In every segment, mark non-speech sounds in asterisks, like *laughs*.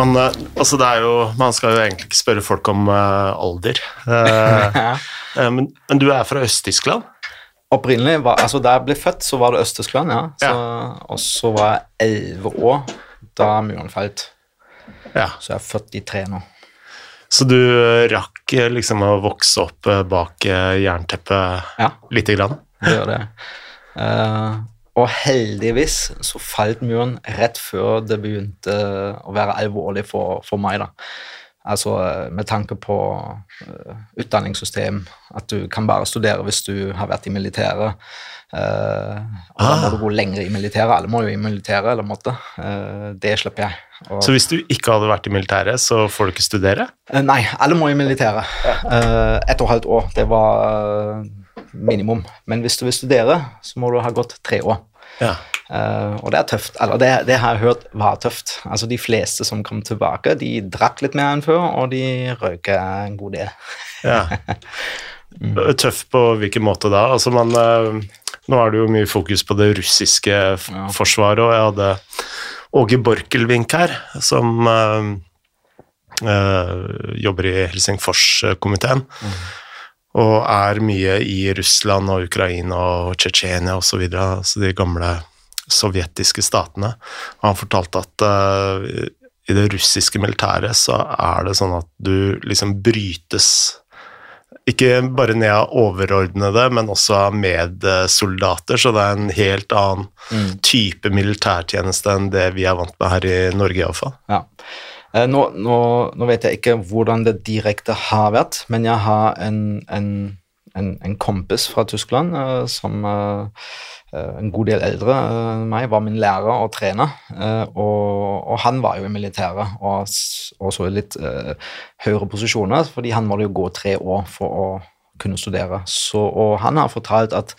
Man, eh, altså det jo, man skal jo egentlig ikke spørre folk om uh, alder, *laughs* eh, men, men du er fra Øst-Tyskland? Opprinnelig, var, altså Da jeg ble født, så var det Øst-Tyskland, ja. Så, Og så var jeg elleve år da muren falt. Ja. Så jeg er 43 nå. Så du rakk liksom å vokse opp bak jernteppet Ja, lite grann? det gjør det. Eh, og heldigvis så falt muren rett før det begynte å være alvorlig for, for meg. da. Altså med tanke på uh, utdanningssystem, at du kan bare studere hvis du har vært i militæret. Uh, og da Ah. må du gå lenger i militæret. Alle må jo i militæret, eller måtte. Uh, det slipper jeg. Og, Så hvis du ikke hadde vært i militæret, så får du ikke studere? Nei, alle må i militæret. Eh, ett og et halvt år, det var minimum. Men hvis du vil studere, så må du ha gått tre år. Ja. Uh, og det er tøft. Eller det, det har jeg hørt var tøft. Altså De fleste som kom tilbake, de drakk litt mer enn før, og de røyka en god del. ja. *laughs* Tøff på hvilken måte da? Altså man, eh, nå er det jo mye fokus på det russiske Ja. forsvaret, og jeg hadde Åge Borkelvink her, som uh, uh, jobber i Helsingforskomiteen. Og er mye i Russland og Ukraina og Tsjetsjenia osv., altså de gamle sovjetiske statene. Han fortalte at uh, i det russiske militæret så er det sånn at du liksom brytes ikke bare ned av overordnede, men også av medsoldater, så det er en helt annen type militærtjeneste enn det vi er vant med her i Norge, iallfall. Ja. Eh, Nå, nå, nå vet jeg ikke hvordan det direkte har vært, men jeg har en, en, en, en kompis fra Tyskland eh, som eh, en god del eldre enn meg, var min lærer og trener. og, og han var jo i militæret og s- også i litt uh, høyere posisjoner, fordi han måtte jo gå tre år for å kunne studere. Så, og han har fortalt at,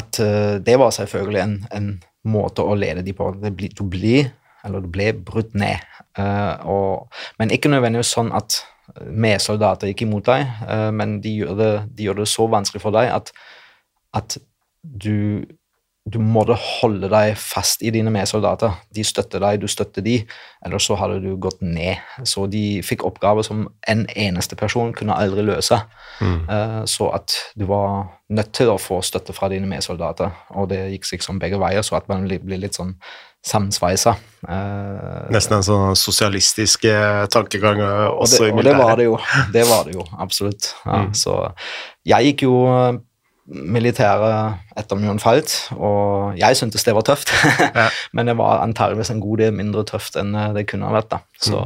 at uh, det var selvfølgelig en, en måte å lede de på. Det blir, du blir eller det ble brutt ned. Eh, og, men ikke nødvendigvis sånn at medsoldater gikk imot deg, eh, men de gjør, det, de gjør det så vanskelig for deg at, at du, du måtte holde deg fast i dine medsoldater. De støtter deg, du støtter de, ellers så hadde du gått ned. Så de fikk oppgaver som en eneste person kunne aldri løse. Eh, så at du var nødt til å få støtte fra dine medsoldater, og det gikk liksom begge veier, så at man blir litt sånn sammensveisa. Eh, Nesten en sånn sosialistisk eh, tankegang eh, og også det, i og det var det jo. Det var det jo, absolutt. Ja, Så jeg gikk jo eh, militæret etter Mjøen falt, og jeg syntes det var tøft. *laughs* Men det var antageligvis en god del mindre tøft enn det kunne vært. da. Så,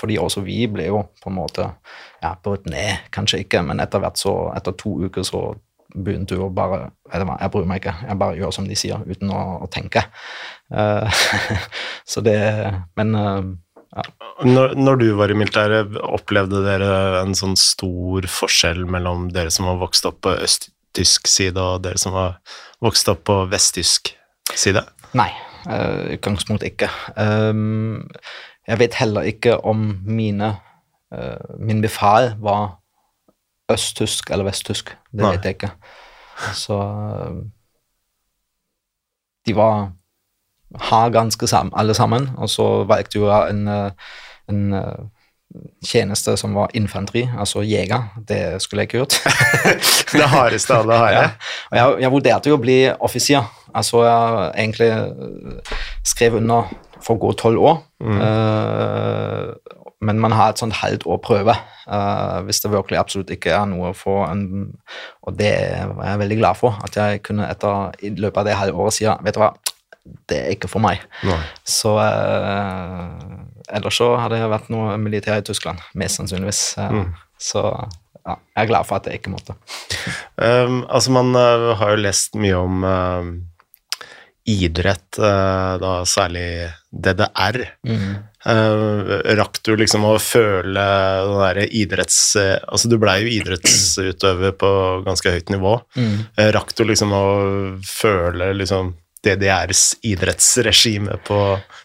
Fordi også vi ble jo på en måte ja, brutt ned, kanskje ikke, men etter hvert så, etter to uker så begynte du å bare Jeg bryr meg ikke, jeg bare gjør som de sier, uten å, å tenke. Uh, *laughs* så det Men uh, ja. Når, når du var i militæret, opplevde dere en sånn stor forskjell mellom dere som har vokst opp på østtysk side, og dere som har vokst opp på vesttysk side? Nei, uh, utgangspunkt ikke. Um, jeg vet heller ikke om mine Min befal var østtysk eller vesttysk. Det Nei. vet jeg ikke. Så uh, De var har ganske sammen, alle sammen, og så valgte jeg en, uh, en uh, tjeneste som var infanteri, altså jeger. Det skulle jeg ikke gjort. *laughs* Det hardeste av det harde. *laughs* Ja. Og jeg, jeg vurderte jo å bli offiser. Altså, jeg egentlig skrev under for å gå tolv år. Eh, men man har et sånt halvt år prøve uh, hvis det virkelig absolutt ikke er noe for en Og det var jeg veldig glad for, at jeg kunne etter, i løpet av det halve året si vet du hva, det er ikke for meg. Nei. Så uh, Ellers så hadde jeg vært noe militær i Tyskland, mest sannsynligvis. Eh, Så ja, jeg er glad for at jeg ikke måtte. Um, altså, man uh, har jo lest mye om idrett, uh, da særlig DDR. Uh, rakk du liksom å føle den derre idretts... uh, altså, du blei jo idrettsutøver på ganske høyt nivå. Mm. rakk du liksom å føle liksom DDRs idrettsregime på,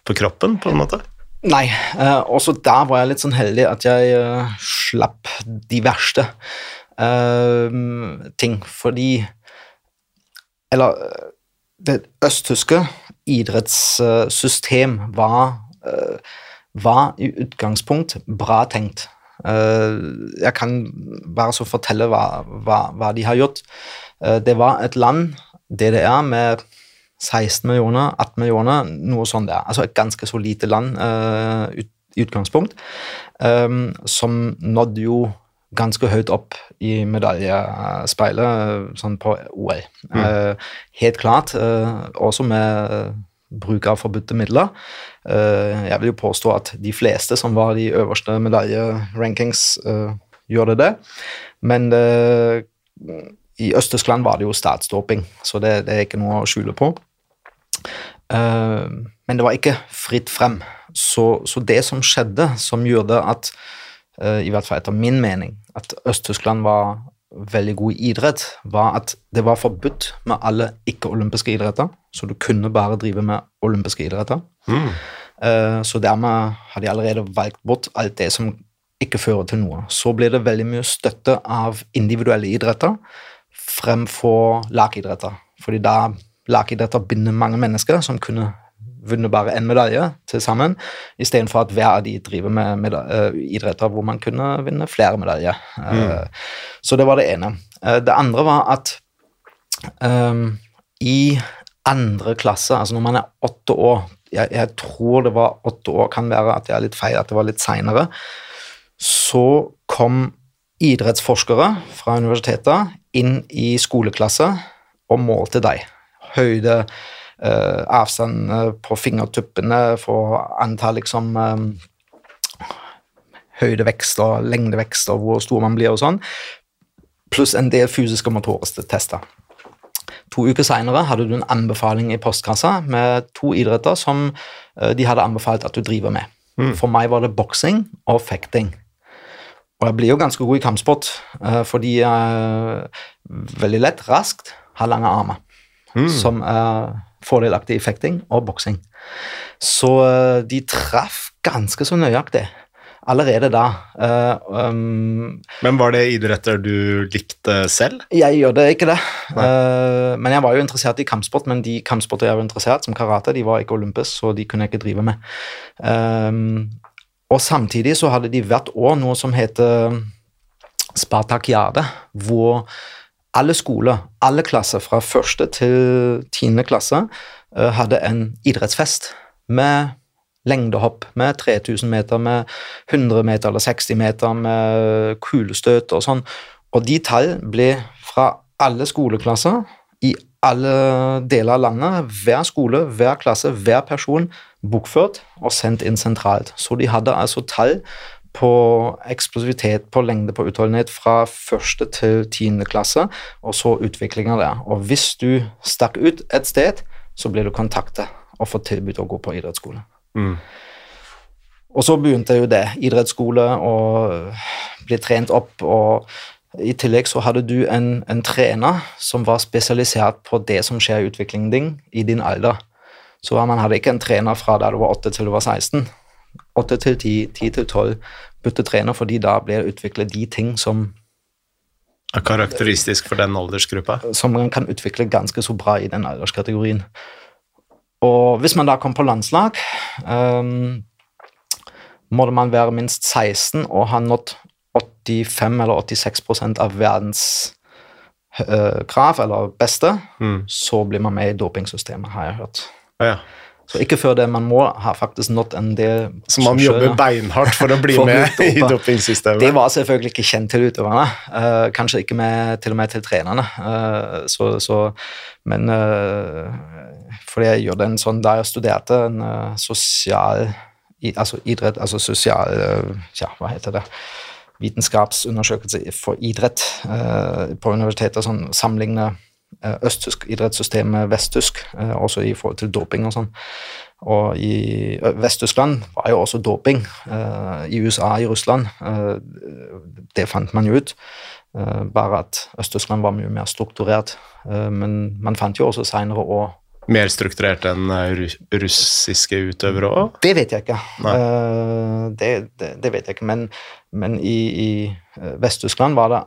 på kroppen, på en måte? Nei, eh, også der var jeg litt sånn heldig at jeg eh, slapp de verste eh, ting, fordi Eller eh, det østtyske idrettssystem var, eh, var i utgangspunkt bra tenkt. Eh, jeg kan bare så fortelle hva, hva, hva de har gjort. Eh, det var et land, DDR, med 16 millioner, 18 millioner, noe sånt der. Altså et ganske så lite land ut, i utgangspunkt, um, som nådde jo ganske høyt opp i medaljespeilet sånn på OL. Mm. Helt klart, også med bruk av forbudte midler. Jeg vil jo påstå at de fleste som var de øverste medaljerankings, gjør det det, men i Øst-Tyskland var det jo statsdoping, så det, det, er ikke noe å skjule på. Men det var ikke fritt frem. Så, så, det som skjedde, som gjorde at, i hvert fall etter min mening, at Øst-Tyskland var veldig god i idrett, var at det var forbudt med alle ikke-olympiske idretter. Så du kunne bare drive med olympiske idretter. Mm. Uh, så dermed har de allerede valgt bort alt det som ikke fører til noe. Så blir det veldig mye støtte av individuelle idretter fremfor lagidretter. Fordi da lagidretter binder mange mennesker som kunne vunnet bare én medalje til sammen, istedenfor at hver av de driver med, med uh, idretter hvor man kunne vinne flere medaljer. Uh, mm. Så det var det ene. Det andre var at um, i andre klasse, altså når man er åtte år jeg, jeg, tror det var åtte år, kan være at jeg er litt feil, at det var litt seinere, så kom idrettsforskere fra universiteter inn i skoleklasse og målte deg. Høyde, eh, avstand eh, på fingertuppene for antall liksom eh, Høydevekst og lengdevekst og hvor stor man blir og sånn. Pluss en del fysiske motoriske tester. To uker seinere hadde du en anbefaling i postkassa med to idretter som eh, de hadde anbefalt at du driver med. Mm. For meg var det boksing og fekting. Og jeg blir jo ganske god i kampsport uh, fordi jeg veldig lett, raskt, har lange armer. Mm. Som er fordelaktig i fekting og boksing. Så uh, de traff ganske så nøyaktig allerede da. Uh, um, men var det idretter du likte selv? Jeg gjør det ikke det. Uh, men jeg var jo interessert i kampsport, men de kampsporter jeg var interessert, som karate, de var ikke olympisk, så de kunne jeg ikke drive med. Um, og samtidig så hadde de hvert år noe som heter Spartakiade, hvor alle skoler, alle klasser fra første til tiende klasse uh, hadde en idrettsfest med lengdehopp, med 3000 meter, med 100 meter eller 60 meter, med kulestøt og sånn. Og de tall ble fra alle skoleklasser i alle deler av landet, hver skole, hver klasse, hver person, bokført og sendt inn sentralt. Så de hadde altså tall på eksplosivitet, på lengde, på utholdenhet fra første til tiende klasse, og så utviklinga der. Og hvis du stakk ut et sted, så ble du kontaktet og fått tilbud å gå på idrettsskole. Mm. Og så begynte jo det. Idrettsskole og bli trent opp og i tillegg så hadde du en, en, trener som var spesialisert på det som skjer i utviklingen din i din alder. Så man hadde ikke en trener fra da du var 8 til du var 16. 8 til 10, 10 til 12. Bytte trener, fordi da ble det utviklet de ting som er karakteristisk for den aldersgruppa? Som man kan utvikle ganske så bra i den alderskategorien. Og hvis man da kom på landslag, um, måtte man være minst 16 og ha nådd 85 eller 86 av verdens uh, krav, eller beste, mm. så blir man med i dopingsystemet, har jeg hørt. Ja, ja. Så ikke før det. Man må ha faktisk nådd en del Så man jobber beinhardt for å bli *laughs* for med i dopingsystemet? Det var selvfølgelig ikke kjent til utøverne. Uh, kanskje ikke med, til og med til trenerne. Uh, så, så, men uh, fordi jeg gjorde en sånn da jeg studerte en sosial i, altså idrett, altså sosial Ja, hva heter det? vitenskapsundersøkelse for idrett uh, på universitetet, sånn sammenligne uh, østtysk idrettssystem med vesttysk, uh, også i forhold til doping og sånn. Og i Vest-Tyskland var jo også doping. I USA, i Russland. Det fant man jo ut. Bare at Øst-Tyskland var mye mer strukturert. Men man fant jo også seinere år mer strukturert enn eh, russiske utøvere òg? Det vet jeg ikke. Uh, det, det, det, vet jeg ikke. Men, men i, i eh, Vest-Tyskland var det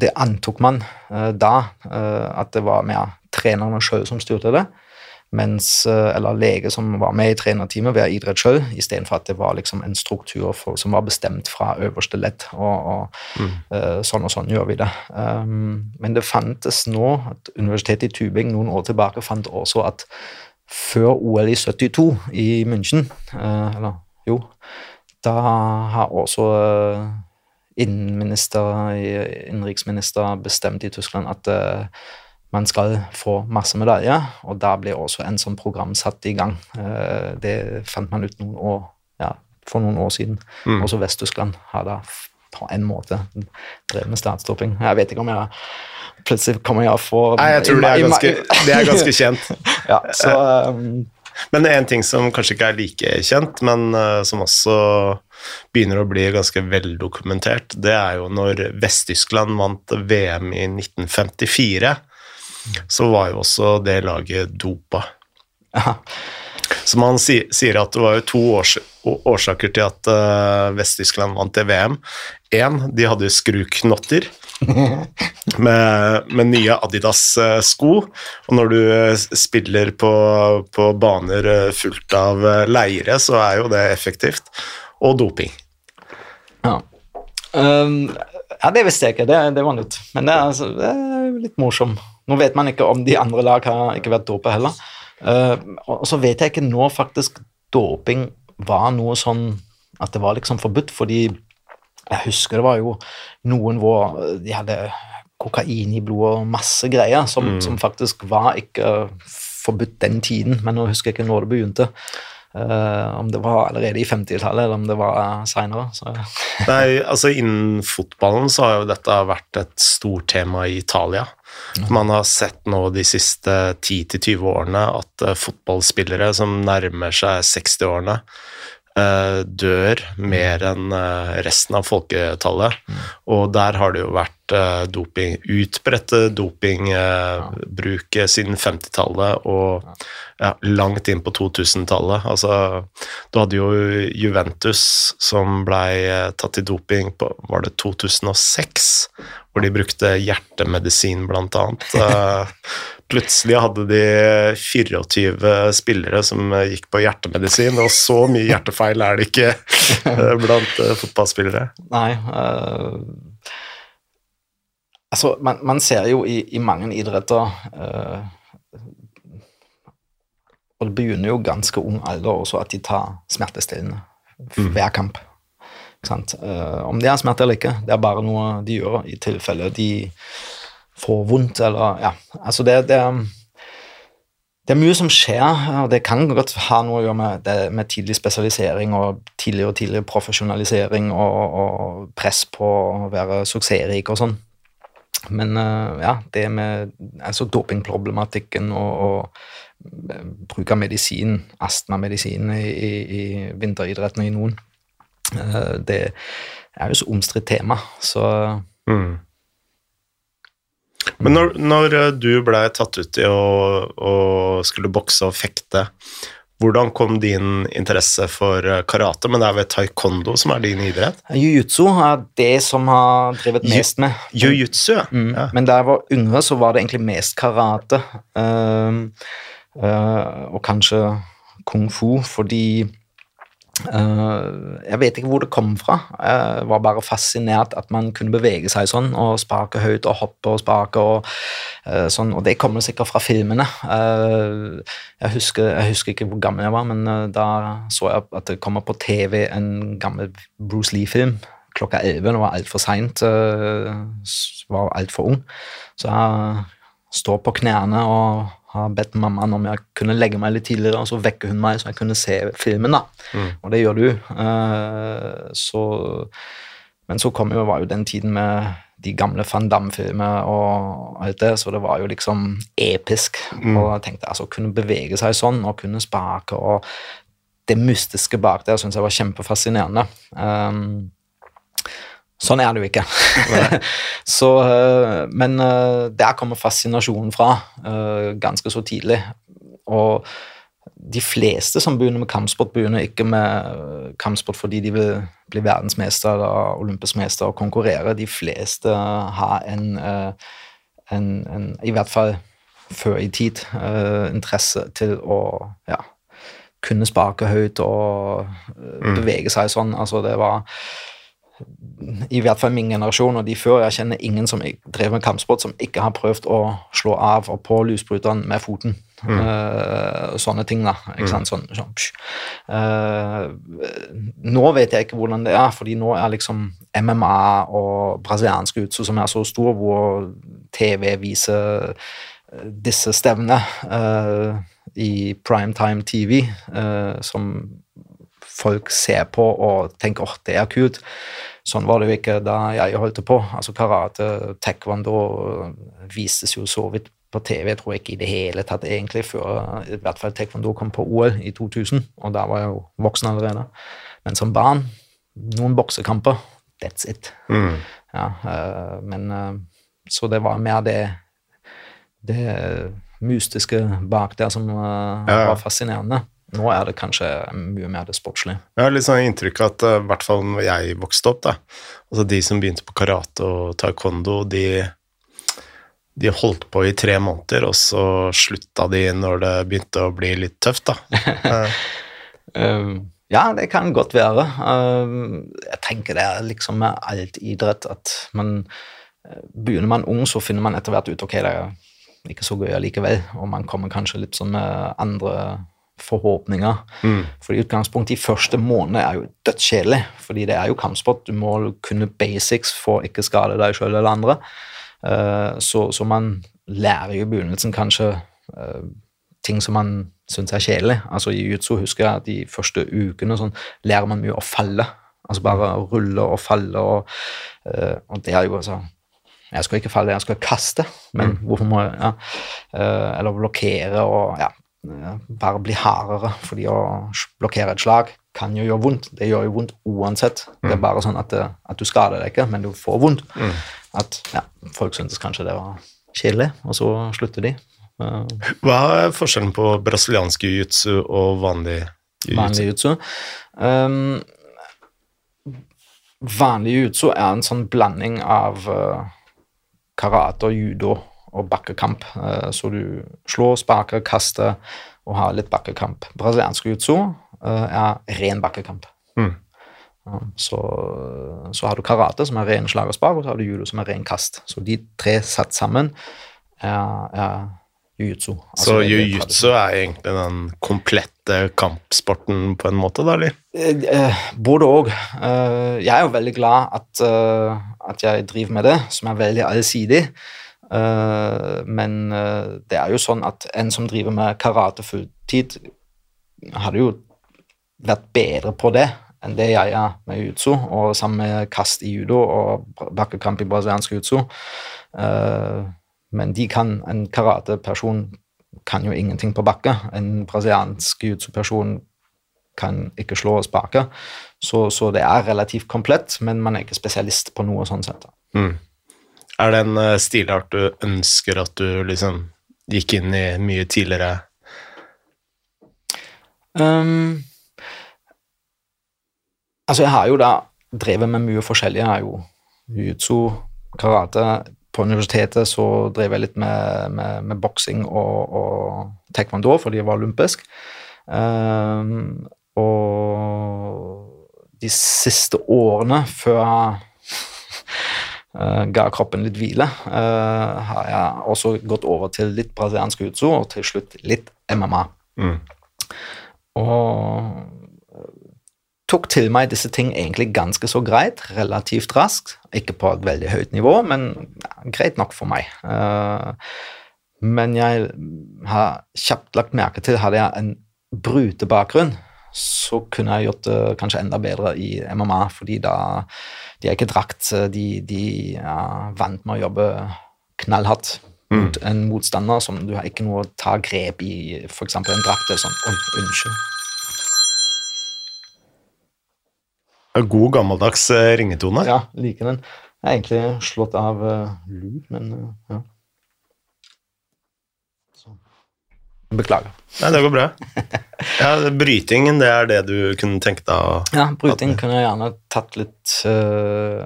Det antok man uh, da, uh, at det var mer trenerne sjøl som styrte det. Mens, eh, eller lege som var med i trenerteamet, være idrett sjøl, istedenfor at det var liksom en struktur for, som var bestemt fra øverste ledd. Og, og mm. uh, sånn og sånn gjør vi det. Um, men det fantes nå at Universitetet i Tubing noen år tilbake fant også at før OL i 72 i München, uh, eller jo, da har også uh, innenriksminister bestemt i Tyskland at man skal få masse medaljer, og da ble også en sånn program satt i gang. Eh, det fant man ut noen år, ja, for noen år siden. Mm. Også Vest-Tyskland har da på en måte drevet med statsdoping. Jeg vet ikke om jeg plutselig kommer jeg få Nei, jeg tror det er ganske, det er ganske kjent. *laughs* ja, så... Um, men en ting som kanskje ikke er like kjent, men uh, som også begynner å bli ganske veldokumentert, det er jo når Vest-Tyskland vant VM i 1954 så var jo også det laget dopa. Ja. Så man sier at det var jo to års, årsaker til at uh, Vest-Tyskland vant det VM. Én, de hadde skruknotter *laughs* med, med, nye Adidas-sko. Og når du uh, spiller på, på, baner fullt av leire, så er jo det effektivt. Og doping. Ja. Um, ja, det visste jeg ikke. Det, det var nytt. Men det er, altså, det er litt morsomt. Nå vet man ikke om de andre lag har ikke vært dopet heller. Uh, og så vet jeg ikke nå faktisk doping var noe sånn at det var liksom forbudt, fordi jeg husker det var jo noen hvor de hadde kokain i blodet og masse greier som, mm. som, faktisk var ikke forbudt den tiden, men nå husker jeg ikke når det begynte. Uh, om det var allerede i 50-tallet, eller om det var seinere. Nei, altså Innen fotballen så har jo dette vært et stort tema i Italia. Man har sett nå de siste 10-20 årene at uh, fotballspillere som nærmer seg 60-årene, uh, dør mer enn uh, resten av folketallet. Mm. Og der har det jo vært doping, utbredt dopingbruk siden 50-tallet og ja, langt inn på 2000-tallet. Altså, du hadde jo Juventus som blei tatt i doping på Var det 2006? Hvor de brukte hjertemedisin, blant annet. *laughs* Eh, plutselig hadde de 24 spillere som gikk på hjertemedisin, og så mye hjertefeil er det ikke *laughs* eh, blant eh, fotballspillere. Nei. Uh, altså, man, man, ser jo i, i mange idretter uh, Og det begynner jo ganske ung alder også at de tar smertestillende mm. hver kamp. Uh, om det er smerte eller ikke, det er bare noe de gjør i tilfelle de får vondt eller Ja, altså det, det, det er mye som skjer, og det kan godt ha noe å gjøre med, det, med tidlig spesialisering og tidlig og tidlig profesjonalisering og, og press på å være suksessrik og sånn. Men uh, ja, det med altså dopingproblematikken og, og bruk av medisin, astmamedisin i, i, i vinteridretten i noen. Eh, det er jo så omstridt tema, så mm. Men når, når, eh, du blei tatt ut i å, å, skulle bokse og fekte, hvordan kom din interesse for eh, karate? Men det er vel taekwondo som er din idrett? Jiu-jitsu er det som har drevet mest med. Jiu-jitsu, ja. Mm. ja. Men da jeg var yngre, så var det egentlig mest karate. Uh, uh, og kanskje kung fu, fordi jeg vet ikke hvor det kom fra. Jeg var bare fascinert at man kunne bevege seg sånn og spake høyt og hoppe og spake og uh, sånn, og det kommer sikkert fra filmene. Uh, jeg, husker, jeg, husker, ikke hvor gammel jeg var, men da så jeg at det kommer på TV en gammel Bruce Lee-film klokka elleve. Det var altfor seint, var altfor ung. Så jeg står på knærne og har bedt mammaen om jeg kunne legge meg litt tidligere, og så vekker hun meg så jeg kunne se filmen. da. Mm. Og det gjør du. Uh, så, men så kom jo, var jo den tiden med de gamle Van Damme-filmer og alt det, så det var jo liksom episk. Mm. Og jeg tenkte altså, kunne bevege seg sånn og kunne spake og det mystiske bak det syns jeg var kjempefascinerende. Um, Sånn er det jo ikke. *laughs* så, eh, men eh, der kommer fascinasjonen fra eh, ganske så tidlig. Og de fleste som begynner med kampsport, begynner ikke med kampsport fordi de vil bli verdensmester eller olympisk mester og konkurrere. De fleste har en, en, en I hvert fall før i tid. interesse til å ja, kunne sparke høyt og eh, bevege seg sånn. Altså, det var i hvert fall min generasjon og de før. Jeg kjenner ingen som drev med kampsport som ikke har prøvd å slå av og på lysbryteren med foten. Eh, sånne ting, da. Ikke sant? Sånn, sånn. Eh, nå vet jeg ikke hvordan det er, fordi nå er liksom MMA og brasiliansk utstyr som er så stor, hvor TV viser eh, disse stevnene uh, i primetime TV, som folk ser på og tenker åh, det er kult. Sånn var det jo ikke da jeg holdt på. Altså Karate, taekwondo vistes jo så vidt på TV, jeg tror ikke i det hele tatt egentlig, før i hvert fall taekwondo kom på OL i 2000, og da var jeg jo voksen allerede. Men som barn, noen boksekamper, that's it. Mm. Ja, eh, men eh, Så det var mer det det mystiske bak der som eh, var fascinerende. Nå er det kanskje mye mer det sportslige. Jeg har litt sånn inntrykk av at eh, i hvert fall når jeg vokste opp, da Altså de som begynte på karate og taekwondo, de, de holdt på i tre måneder, og så slutta de når det begynte å bli litt tøft, da. *laughs* Eh, Eh, ja, det kan godt være. Jeg tenker det er liksom med alt idrett at man Begynner man ung, så finner man etter hvert ut ok, det er ikke så gøy allikevel, og man kommer kanskje litt sånn med andre forhåpninger. mm. For i utgangspunktet de første månedene er jo dødskjedelig, fordi det er jo kampsport. Du må kunne basics for ikke skade deg sjøl eller andre. Eh, så, så man lærer jo i begynnelsen kanskje eh, ting som man syns er kjedelig. Altså I jutsu husker jeg at de første ukene sånn, lærer man mye å falle. Altså bare rulle og falle, og, eh, og det er jo altså Jeg skal ikke falle, jeg skal kaste, men hvorfor må jeg ja, Eller blokkere og ja, bare bli hardere, fordi å blokkere et slag kan jo gjøre vondt. Det gjør jo vondt uansett. Det er bare sånn at, det, at du skader deg ikke, men du får vondt. At ja, folk syntes kanskje det var kjedelig, og så slutter de. Eh, Hva er forskjellen på brasiliansk jiu-jitsu og vanlig jiu-jitsu? vanlig jutsu. Um, vanlig jutsu er en sånn blanding av eh, karate og judo og bakkekamp. Eh, så du slår, sparker, kaster og har litt bakkekamp. Brasiliansk jiu-jitsu er ren bakkekamp. Mm. Så, så har du karate, som er ren slag og spark, og så har du judo, som er ren kast. Så de tre satt sammen er, er jiu-jitsu. Altså, Så jiu-jitsu er egentlig den komplette kampsporten på en måte, da, eller? Eh, eh, Både òg. Jeg er jo veldig glad at, eh, at jeg driver med det, som er veldig allsidig. Eh, Men eh, det er jo sånn at en som driver med karate fulltid, hadde jo vært bedre på det enn det jeg er med jiu-jitsu, og sammen med kast i judo og bakkekamp i brasiliansk jiu-jitsu. Eh, Men de kan, en karateperson kan jo ingenting på bakke. En brasiliansk jiu-jitsu-person kan ikke slå og sparke. Så, så det er relativt komplett, men man er ikke spesialist på noe sånn sett. Mm. Er det en eh, stilart du ønsker at du liksom gikk inn i mye tidligere? Um, altså, jeg har jo da drevet med mye forskjellig. Jeg har jo jiu-jitsu, karate. På universitetet så drev jeg litt med, med, med boksing og, og taekwondo, fordi jeg var olympisk. Um, og de siste årene før ga kroppen litt hvile, eh, har jeg også gått over til litt brasiliansk jiu-jitsu, og til slutt litt MMA. Mm. Og tok til meg disse ting egentlig ganske så greit, relativt raskt. Ikke på et veldig høyt nivå, men greit nok for meg. Eh, men jeg har kjapt lagt merke til hadde jeg en brutebakgrunn, så kunne jeg gjort det kanskje enda bedre i MMA, fordi da de er ikke drakt, de, de er vant med å jobbe knallhardt mot en motstander som du har ikke noe å ta grep i, f.eks. en drakt. eller sånn, Oi, unnskyld. God gammeldags eh, ringetone. Ja, liker den. Jeg har egentlig slått av uh, lyd, men uh, ja. Så. Beklager. Nei, det går bra. *laughs* Ja, Brytingen, det er det du kunne tenke deg Ja, bryting kunne jeg gjerne tatt litt uh,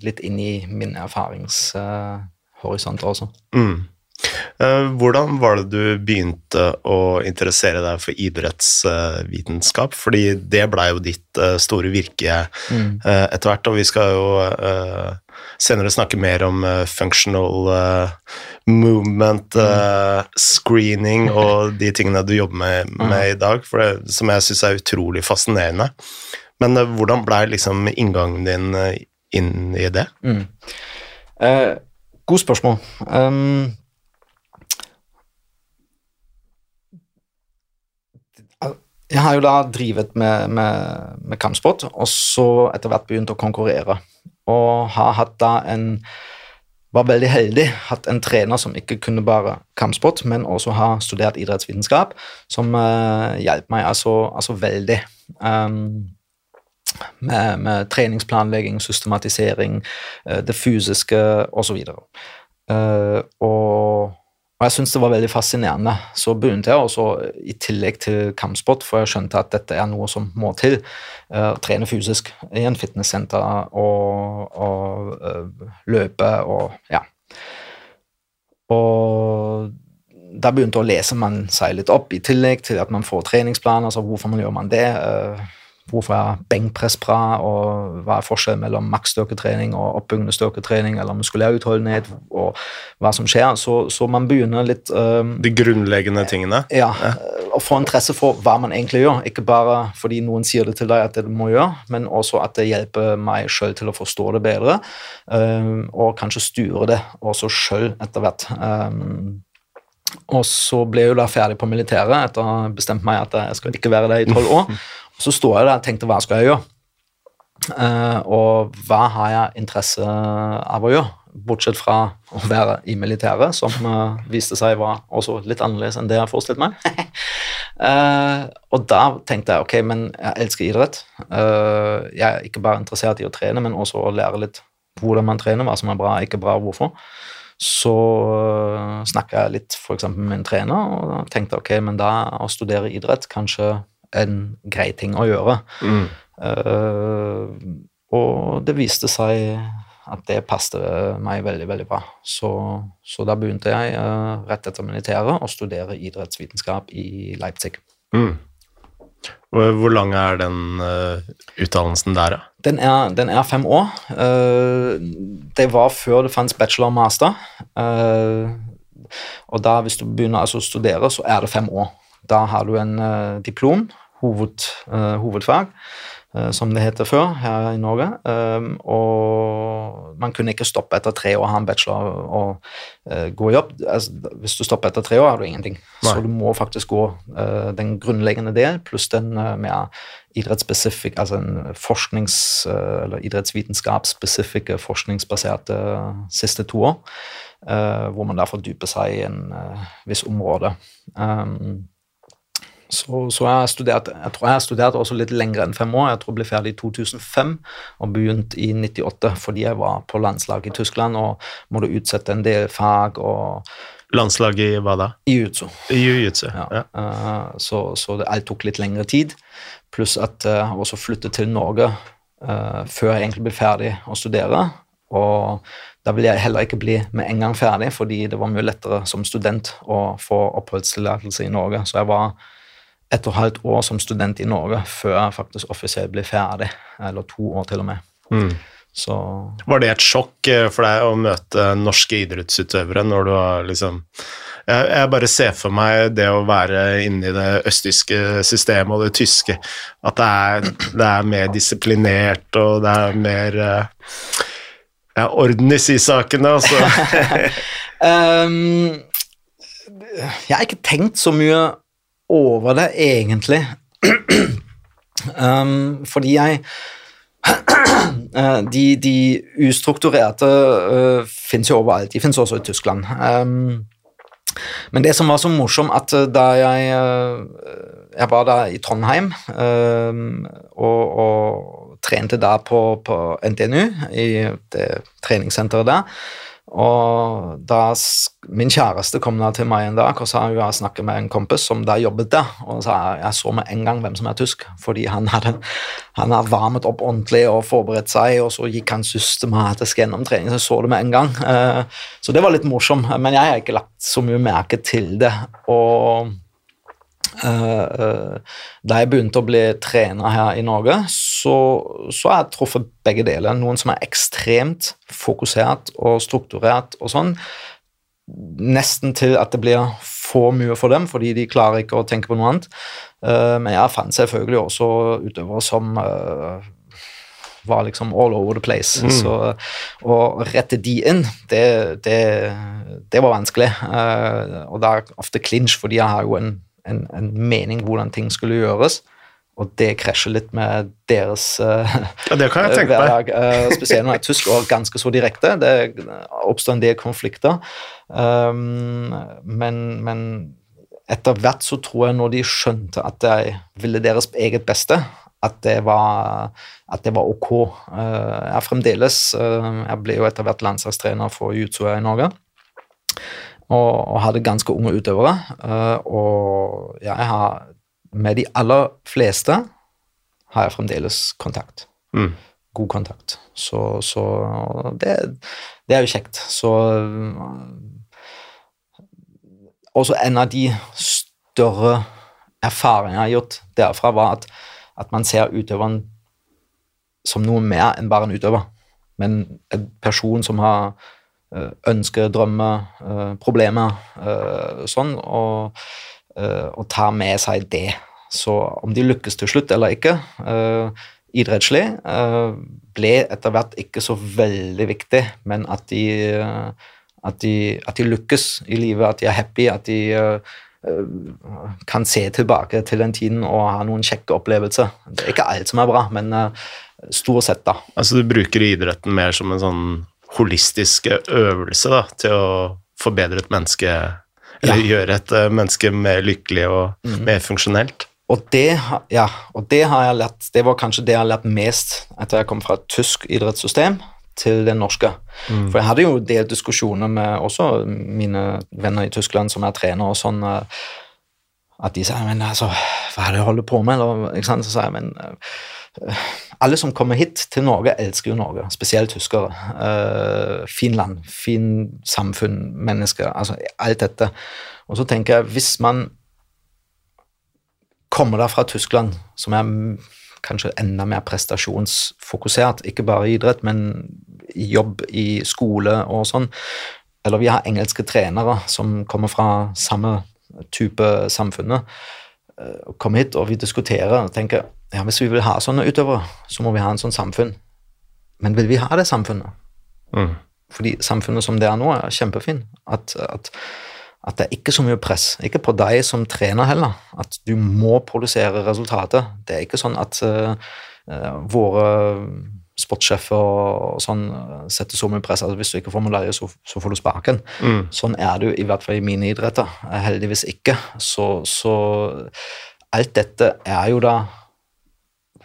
litt inn i min erfaringshorisont også. mm. Eh, hvordan var det du begynte å interessere deg for idrettsvitenskap? Fordi det blei jo ditt eh, store virke Mm. eh, etter hvert, og vi skal jo senere snakke mer om functional movement, eh, screening og de tingene du jobber med, med i dag, for det, som jeg syns er utrolig fascinerende. Men hvordan blei liksom inngangen din inn i det? Mm. Eh, god spørsmål. Um, jeg har jo da drivet med, med, med kampsport, og så etter hvert begynt å konkurrere. Og har hatt da en var veldig heldig, hatt en trener som ikke kunne bare kampsport, men også har studert idrettsvitenskap, som uh, hjalp meg altså, altså veldig. Um, med, med treningsplanlegging, systematisering, uh, det fysiske osv. Uh, og, og jeg syntes det var veldig fascinerende. Så begynte jeg også, i tillegg til kampsport, for jeg skjønte at dette er noe som må til, uh, trene fysisk i en fitnesssenter og, og uh, løpe og ja. Og da begynte å lese man seg litt opp, i tillegg til at man får treningsplan, altså hvorfor man gjør man det. Uh, Hvorfor er benkpress bra, og hva er forskjellen mellom maksstyrketrening og oppbyggende styrketrening eller muskulær utholdenhet, og hva som skjer. Så, så man begynner litt um, De grunnleggende tingene? Ja, å få interesse for hva man egentlig gjør. Ikke bare fordi noen sier det til deg at det må gjøre, men også at det hjelper meg sjøl til å forstå det bedre, um, og kanskje styre det også sjøl etter hvert. Um, og så ble jeg jo da ferdig på militæret etter å ha bestemt meg at jeg skal ikke være der i tolv år. *laughs* Så står jeg der og tenkte hva skal jeg gjøre? Uh, og hva har jeg interesse av å gjøre? Bortsett fra å være i militæret, som uh, viste seg var også litt annerledes enn det jeg forestilte meg. uh, *laughs* og da tenkte jeg ok, men jeg elsker idrett. jeg er ikke bare interessert i å trene, men også å lære litt hvordan man trener, hva som er bra, ikke bra, hvorfor. Så uh, snakka jeg litt eksempel med en trener og tenkte ok, men da å studere idrett kanskje en grei ting å gjøre. Mm. Uh, og det viste seg at det passet meg veldig veldig bra. Så, så da begynte jeg uh, rett etter militæret å studere idrettsvitenskap i Leipzig. Mm. Hvor lang er den uh, utdannelsen der, da? Den er, den er, fem år. Uh, det var før det fantes bachelor og master. og da, hvis du begynner altså å studere, så er det fem år. Da har du en diplom, hoved, hovedfag som det heter før her i Norge. Um, og man kunne ikke stoppe etter tre år, ha en bachelor og uh, gå i jobb. Altså, hvis du stopper etter tre år, har du ingenting. Nei. Så du må faktisk gå den grunnleggende del pluss den mer idrettsspesifikk, altså en forsknings- eller idrettsvitenskapsspesifikke forskningsbaserte siste to år, hvor man da fordyper seg i en viss område. Um, så, så jeg, studert, jeg tror jeg har studert også litt lenger enn fem år. Jeg tror jeg ble ferdig i 2005 og begynte i 98 fordi jeg var på landslaget i Tyskland og måtte utsette en del fag. og Landslaget i hva da? I jiu-jitsu. Jiu-jitsu, ja. ja. Uh, så, så det alt tok litt lengre tid. Pluss at jeg uh, også flyttet til Norge uh, før jeg egentlig ble ferdig å studere. Og da ville jeg heller ikke bli med en gang ferdig, fordi det var mye lettere som student å få oppholdstillatelse i Norge. Så jeg var et og et halvt år som student i Norge før jeg faktisk offisielt ble ferdig, eller to år til og med. Mm. Så Var det et sjokk eh, for deg å møte norske idrettsutøvere når du har liksom jeg, jeg bare ser for meg det å være inne i det østtyske systemet og det tyske, at det er, det er mer disiplinert, og det er mer eh, ja, orden i sysakene, altså. *laughs* um, jeg har ikke tenkt så mye over det, egentlig. *clears throat* um, fordi jeg *clears throat* de, de, ustrukturerte uh, fins jo overalt. De fins også i Tyskland. Um, men det som var så morsomt, at da jeg Jeg var da i Trondheim um, og, og, trente da på, på NTNU, i det treningssenteret der, Og da min kjæreste kom da til meg en dag og sa hun har snakket med en kompis som da jobbet der, og sa jeg så med en gang hvem som er tysk, fordi han hadde, han hadde varmet opp ordentlig og forberedt seg, og så gikk han systematisk gjennom trening, så jeg så det med en gang. Eh, så det var litt morsomt, men jeg har ikke lagt så mye merke til det. og Uh, da jeg begynte å bli trener her i Norge, så, så har jeg truffet begge deler. Noen som er ekstremt fokusert og strukturert og sånn. Nesten til at det blir for mye for dem, fordi de klarer ikke å tenke på noe annet. Uh, men jeg fant selvfølgelig også utøvere som uh, var liksom all over the place. Mm. Så å rette de inn, det, det, det var vanskelig. og det er ofte clinch, fordi jeg har jo en en, en, mening hvordan ting skulle gjøres. Og det krasjer litt med deres uh, ja, det kan jeg tenke *laughs* hverdag. Uh, spesielt når er tysk og ganske så direkte. Det oppstår en del konflikter. Um, men, men, etter hvert så tror jeg når de skjønte at jeg ville deres eget beste, at det var, at det var ok. Uh, jeg fremdeles Jeg ble jo etter hvert landslagstrener for jiu-jitsu i Norge og, og hadde ganske unge utøvere. Uh, og jeg har med de aller fleste har jeg fremdeles kontakt. Mm. God kontakt. Så, så det, det, er jo kjekt. Så uh, Også en av de større erfaringene jeg har gjort derfra, var at, at man ser utøveren som noe mer enn bare en utøver. Men en person som har Eh, ønsker, drømmer, eh, problemer, eh, sånn, og, og tar med seg det. Så om de lykkes til slutt eller ikke, idrettslig, ble etter hvert ikke så veldig viktig, men at de, at de, at de lykkes i livet, at de er happy, at de kan se tilbake til den tiden og ha noen kjekke opplevelser. Det er ikke alt som er bra, men stort sett, da. Altså du bruker idretten mer som en sånn holistiske øvelse da, til å forbedre et menneske Eller ja. gjøre et uh, menneske mer lykkelig og mm. mer funksjonelt. Og det, ja, og det har jeg lært, det var kanskje det jeg har lært mest etter jeg kom fra et tysk idrettssystem til det norske. Mm. For jeg hadde jo del diskusjoner med også mine venner i Tyskland som er trenere og sånn, eh, at de sa men altså, hva er det du holder på med? Eller, ikke sant? Så sa jeg men uh, alle som kommer hit til Norge, elsker jo Norge, spesielt tyskere. Uh, fin land, fin samfunn, mennesker, altså alt dette. Og så tenker jeg, hvis man kommer da fra Tyskland, som er kanskje enda mer prestasjonsfokusert, ikke bare i idrett, men i jobb, i skole og sånn, eller vi har engelske trenere som kommer fra samme type samfunnet, uh, kommer hit og vi diskuterer og tenker ja, Hvis vi vil ha sånne utøvere, så må vi ha en sånn samfunn. Men vil vi ha det samfunnet? Mm. Fordi samfunnet som det er nå, er kjempefint. At, at, at, det er ikke så mye press. Ikke på deg som trener heller. At du må produsere resultater. Det er ikke sånn at uh, våre sportssjefer og sånn setter så mye press at altså, hvis du ikke får medalje, så, så, får du sparken. Mm. Sånn er det jo i hvert fall i mine idretter. Heldigvis ikke. Så, så alt dette er jo da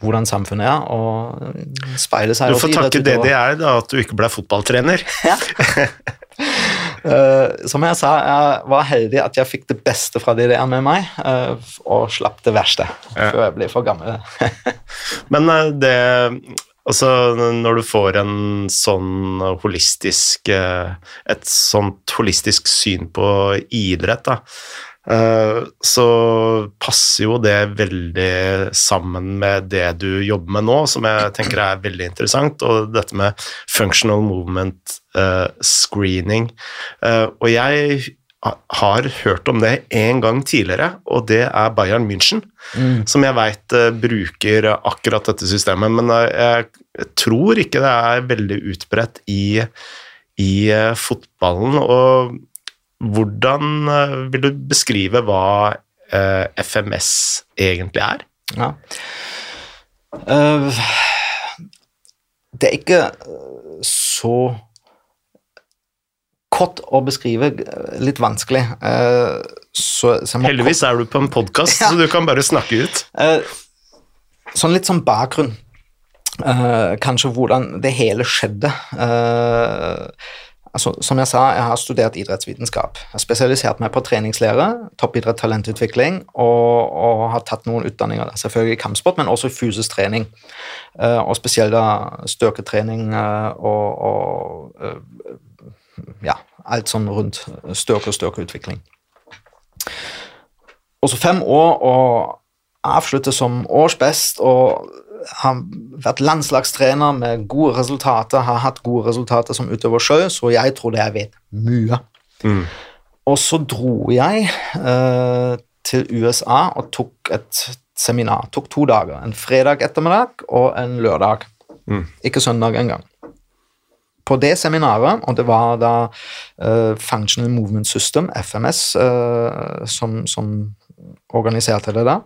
hvordan samfunnet er, og speile seg Du får takke det det er, da, at du ikke ble fotballtrener. *laughs* Ja. uh, *laughs* som jeg sa, jeg var heldig at jeg fikk det beste fra de det er med meg, uh, og slapp det verste ja. før jeg ble for gammel. *laughs* Men uh, det Altså, når du får en sånn holistisk Et sånt holistisk syn på idrett, da, så passer jo det veldig sammen med det du jobber med nå, som jeg tenker er veldig interessant, og dette med functional movement uh, screening. Uh, og jeg har hørt om det en gang tidligere, og det er Bayern München, mm. som jeg veit bruker akkurat dette systemet, men jeg tror ikke det er veldig utbredt i, i fotballen. og hvordan eh, vil du beskrive hva eh, FMS egentlig er? Ja. Uh, det er ikke så kort å beskrive, litt vanskelig. Uh, så, så Heldigvis er du på en podkast, ja. så du kan bare snakke ut. Uh, sånn litt sånn bakgrunn. kanskje hvordan det hele skjedde. Altså, Som jeg sa, jeg har studert idrettsvitenskap. Jeg har spesialisert meg på treningslære, toppidrett, talentutvikling, og, og, har tatt noen utdanninger, selvfølgelig i kampsport, men også i fysisk trening. Uh, og spesielt da styrketrening uh, og, og uh, ja, alt sånn rundt styrke og styrkeutvikling. Og så fem år og avslutte som årsbest og har vært landslagstrener med gode resultater, har hatt gode resultater som utøver sjø, så jeg tror det jeg vet mye. Mm. Og så dro jeg eh, til USA og tok et seminar. Tok to dager. En fredag ettermiddag og en lørdag. Mm. Ikke søndag engang. På det seminaret, og det var da uh, Functional Movement System, FMS, uh, som, som organiserte det da.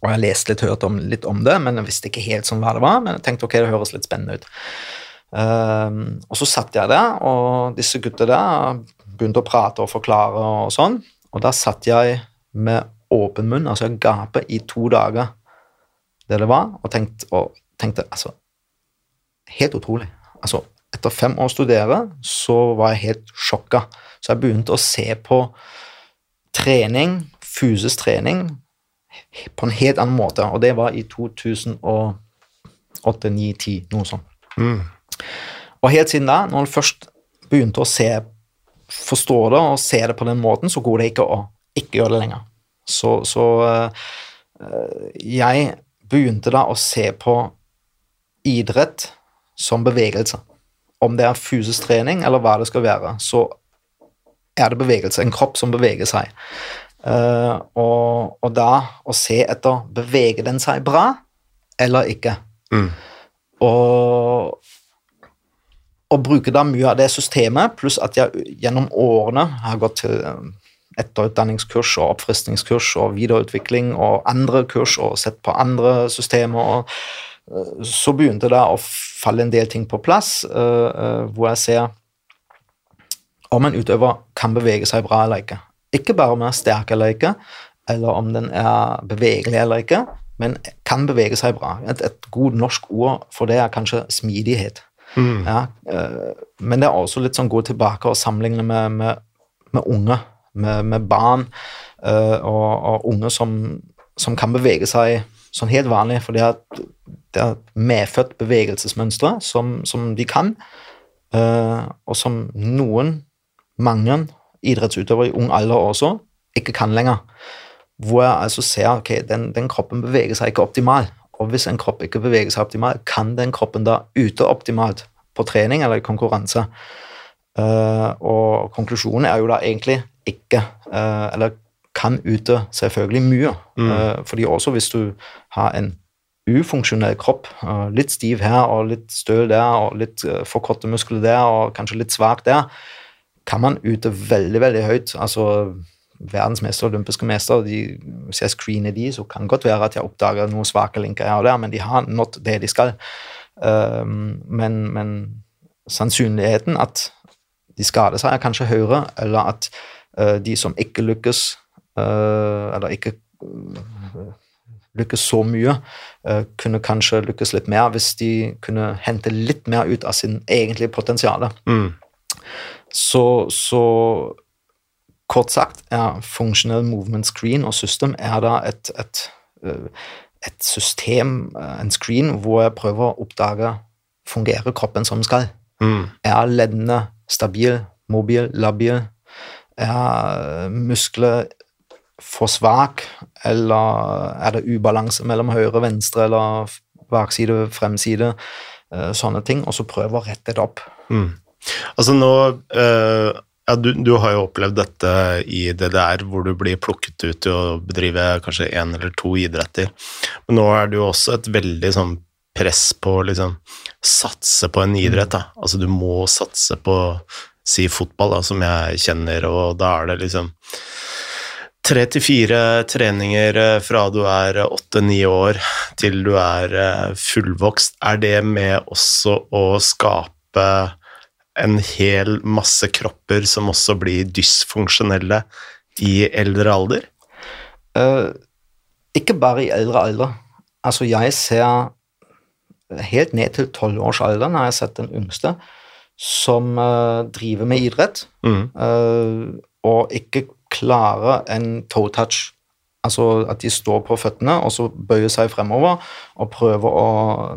Og jeg leste litt, hørt om, litt om det, men jeg visste ikke helt sånn hva det var. Men jeg tenkte ok, det høres litt spennende ut. Um, og så satt jeg der, og disse gutta der begynte å prate og forklare og sånn. Og da satt jeg med åpen munn, altså jeg gapet i to dager det det var, og tenkte, og tenkte altså Helt utrolig. Altså, etter fem år å studere så var jeg helt sjokka. Så jeg begynte å se på trening, fysisk trening, på en helt annen måte, og det var i 2008, 2009, 2010, noe sånt. Mm. Og helt siden da, når man først begynte å se, forstå det og se det på den måten, så går det ikke å ikke gjøre det lenger. Så, så øh, jeg begynte da å se på idrett som bevegelse. Om det er fysisk trening eller hva det skal være, så er det bevegelse. En kropp som beveger seg. Uh, og, og, da å se etter beveger den seg bra eller ikke. Mm. Og, og bruke da mye av det systemet, pluss at jeg gjennom årene har gått til eh, etterutdanningskurs og oppfriskningskurs og videreutvikling og andre kurs og sett på andre systemer. og uh, Så begynte det å falle en del ting på plass, uh, hvor jeg ser om en utøver kan bevege seg bra eller ikke. Ikke bare om den er sterk eller ikke, eller om den er bevegelig eller ikke, men kan bevege seg bra. Et, et godt norsk ord for det er kanskje smidighet. Mm. Ja, uh, men det er også litt sånn gå tilbake og sammenligne med, med, med unge, med, med barn uh, og, og, unge som, som, kan bevege seg sånn helt vanlig, for det er, det er medfødt bevegelsesmønstre som, som, de kan, uh, og som noen, mange, idrettsutøver i ung alder også ikke kan lenger. Hvor jeg altså ser ok, den, den kroppen beveger seg ikke optimalt. Og hvis en kropp ikke beveger seg optimalt, kan den kroppen da ute optimalt på trening eller i konkurranse? Uh, og konklusjonen er jo da egentlig ikke uh, Eller kan ute selvfølgelig mye. Mm. Uh, fordi også hvis du har en ufunksjonell kropp, litt stiv her og litt støl der og litt for korte muskler der og kanskje litt svak der, kan man ute veldig, veldig høyt. Altså verdensmester, olympiske mester, de, hvis jeg screener de, så kan det godt være at jeg oppdager noen svake linker her og der, men de har nådd det de skal. Um, men, men, sannsynligheten at de skader seg, er kanskje høyere, eller at uh, de som ikke lykkes, uh, eller ikke uh, lykkes så mye, kunne kanskje lykkes litt mer hvis de kunne hente litt mer ut av sin egentlige potensial. Mm. Så, så kort sagt er Functional Movement Screen og System er da et, et, eh, et, system, eh, en screen, hvor jeg prøver å oppdage fungerer kroppen som skal. Mm. Er leddene stabil, mobil, labil? Er muskler for svak, eller er det ubalanse mellom høyre, venstre eller bakside, fremside? Eh, sånne ting, og så prøve å rette det opp. Mm. Altså nå uh, ja, du, du, har jo opplevd dette i DDR, hvor du blir plukket ut til å bedrive kanskje én eller to idretter. Men nå er det jo også et veldig sånn press på å liksom satse på en idrett. Da. Altså du må satse på si fotball, da, som jeg kjenner, og da er det liksom tre til fire treninger eh, fra du er åtte-ni år til du er eh, fullvokst. Er det med også å skape en hel masse kropper som også blir dysfunksjonelle i eldre alder? Uh, ikke bare i eldre alder. Altså, jeg ser helt ned til tolvårsalderen har jeg sett den yngste som uh, driver med idrett, Mm. uh, og ikke klarer en toe touch. Altså at de står på føttene og så bøyer seg fremover og prøver å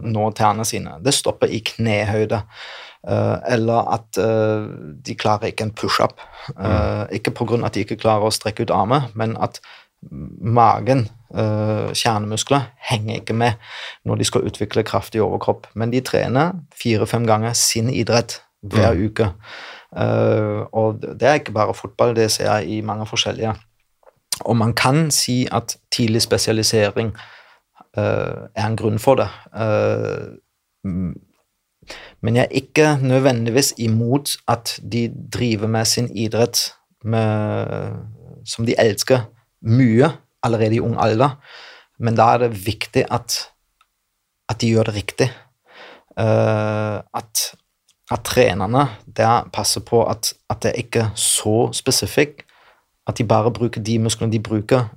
nå tærne sine. Det stopper i knehøyde. Uh, eller at uh, de klarer ikke en pushup. Uh, Ikke pga. at de ikke klarer å strekke ut armen, men at magen, kjernemuskler, henger ikke med når de skal utvikle kraftig overkropp. Men de trener fire-fem ganger sin idrett hver uke. Uh, og det er ikke bare fotball, det ser jeg i mange forskjellige. Og man kan si at tidlig spesialisering er en grunn for det. Men jeg er ikke nødvendigvis imot at de driver med sin idrett med, som de elsker, mye allerede i ung alder. Men da er det viktig at, at de gjør det riktig. Uh, at, at trenerne der passer på at, at det ikke er så spesifikt at de bare bruker de musklene de bruker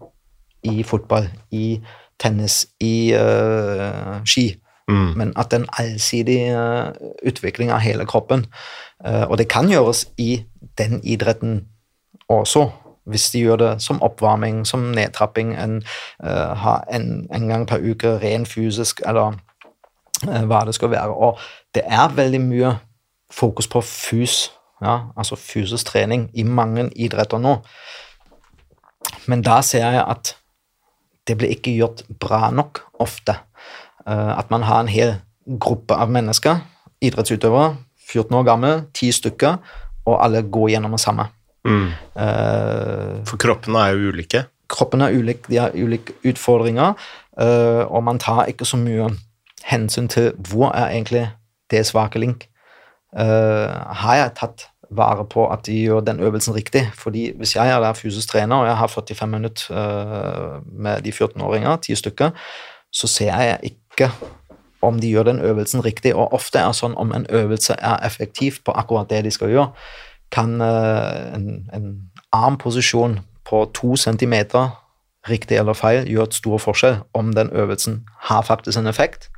i fotball, i tennis, i uh, ski. Mm. Men at det er en allsidig uh, utvikling av hele kroppen. Uh, og det kan gjøres i den idretten også, hvis de gjør det som oppvarming, som nedtrapping, en, ha en, en gang per uke ren fysisk, eller hva det skal være. Og det er veldig mye fokus på fys, ja, altså fysisk trening, i mange idretter nå. Men da ser jeg at det blir ikke gjort bra nok ofte. Uh, at man har en hel gruppe av mennesker, idrettsutøvere, 14 år gamle, 10 stykker, og alle går gjennom det samme. Mm. Uh, For kroppene er jo ulike. Kroppene er ulike, de har ulike utfordringer, uh, og man tar ikke så mye hensyn til hvor er egentlig det svake link. Uh, har jeg tatt vare på at de gjør den øvelsen riktig? Fordi hvis jeg er der fysisk trener, og jeg har 45 minutter med de 14-åringene, 10 stykker, så ser jeg ikke om de gjør den øvelsen riktig, og ofte er det sånn om en øvelse er effektiv på akkurat det de skal gjøre, kan uh, en, en armposisjon på to centimeter, riktig eller feil, gjøre et stor forskjell om den øvelsen har faktisk en effekt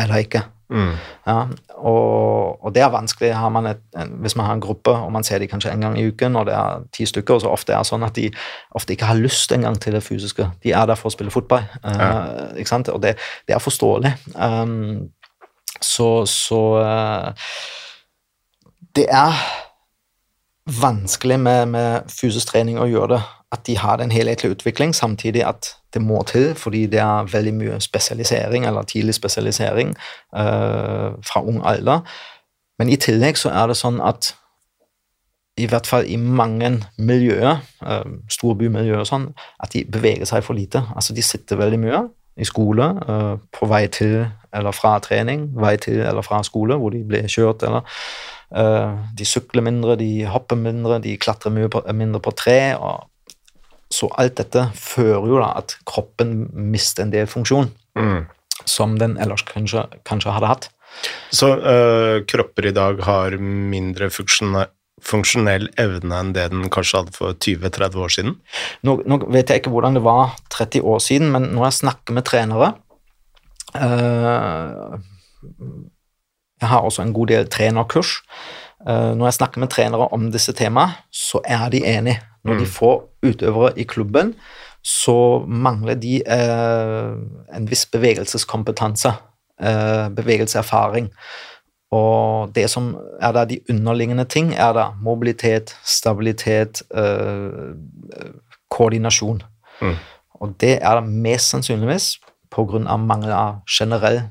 eller ikke. Mm. Ja, og, og det er vanskelig har man et, hvis man har en gruppe og man ser de kanskje en gang i uken, og det er ti stykker, og så ofte er det sånn at de ofte ikke har lyst engang til det fysiske. De er der for å spille fotball, uh, ikke sant? og det, det er forståelig. Um, så så uh, Det er vanskelig med, med fysisk trening å gjøre det. At de har en helhetlig utvikling, samtidig at det må til, fordi det er veldig mye spesialisering, eller tidlig spesialisering, uh, fra ung alder. Men i tillegg så er det sånn at i hvert fall i mange miljøer, uh, storbymiljøer og sånn, at de beveger seg for lite. Altså de sitter veldig mye i skole, uh, på vei til eller fra trening, vei til eller fra skole, hvor de blir kjørt, eller uh, de sykler mindre, de hopper mindre, de klatrer mye på, mindre på tre, og så alt dette fører jo da at kroppen mister en del funksjon Mm. som den ellers kanskje, kanskje hadde hatt. Så øh, kropper i dag har mindre funksjone- funksjonell evne enn det den kanskje hadde for 20-30 år siden? Nå, nå vet jeg ikke hvordan det var 30 år siden, men når jeg snakker med trenere øh, Jeg har også en god del trenerkurs. Eh, når jeg snakker med trenere om disse temaene, så er de enige. Når de Mm. får utøvere i klubben, så mangler de eh, en viss bevegelseskompetanse, eh, bevegelseserfaring. Og det som er da de underliggende ting, er da mobilitet, stabilitet, eh, koordinasjon. Mm. Og det er det mest sannsynligvis av mangel av generell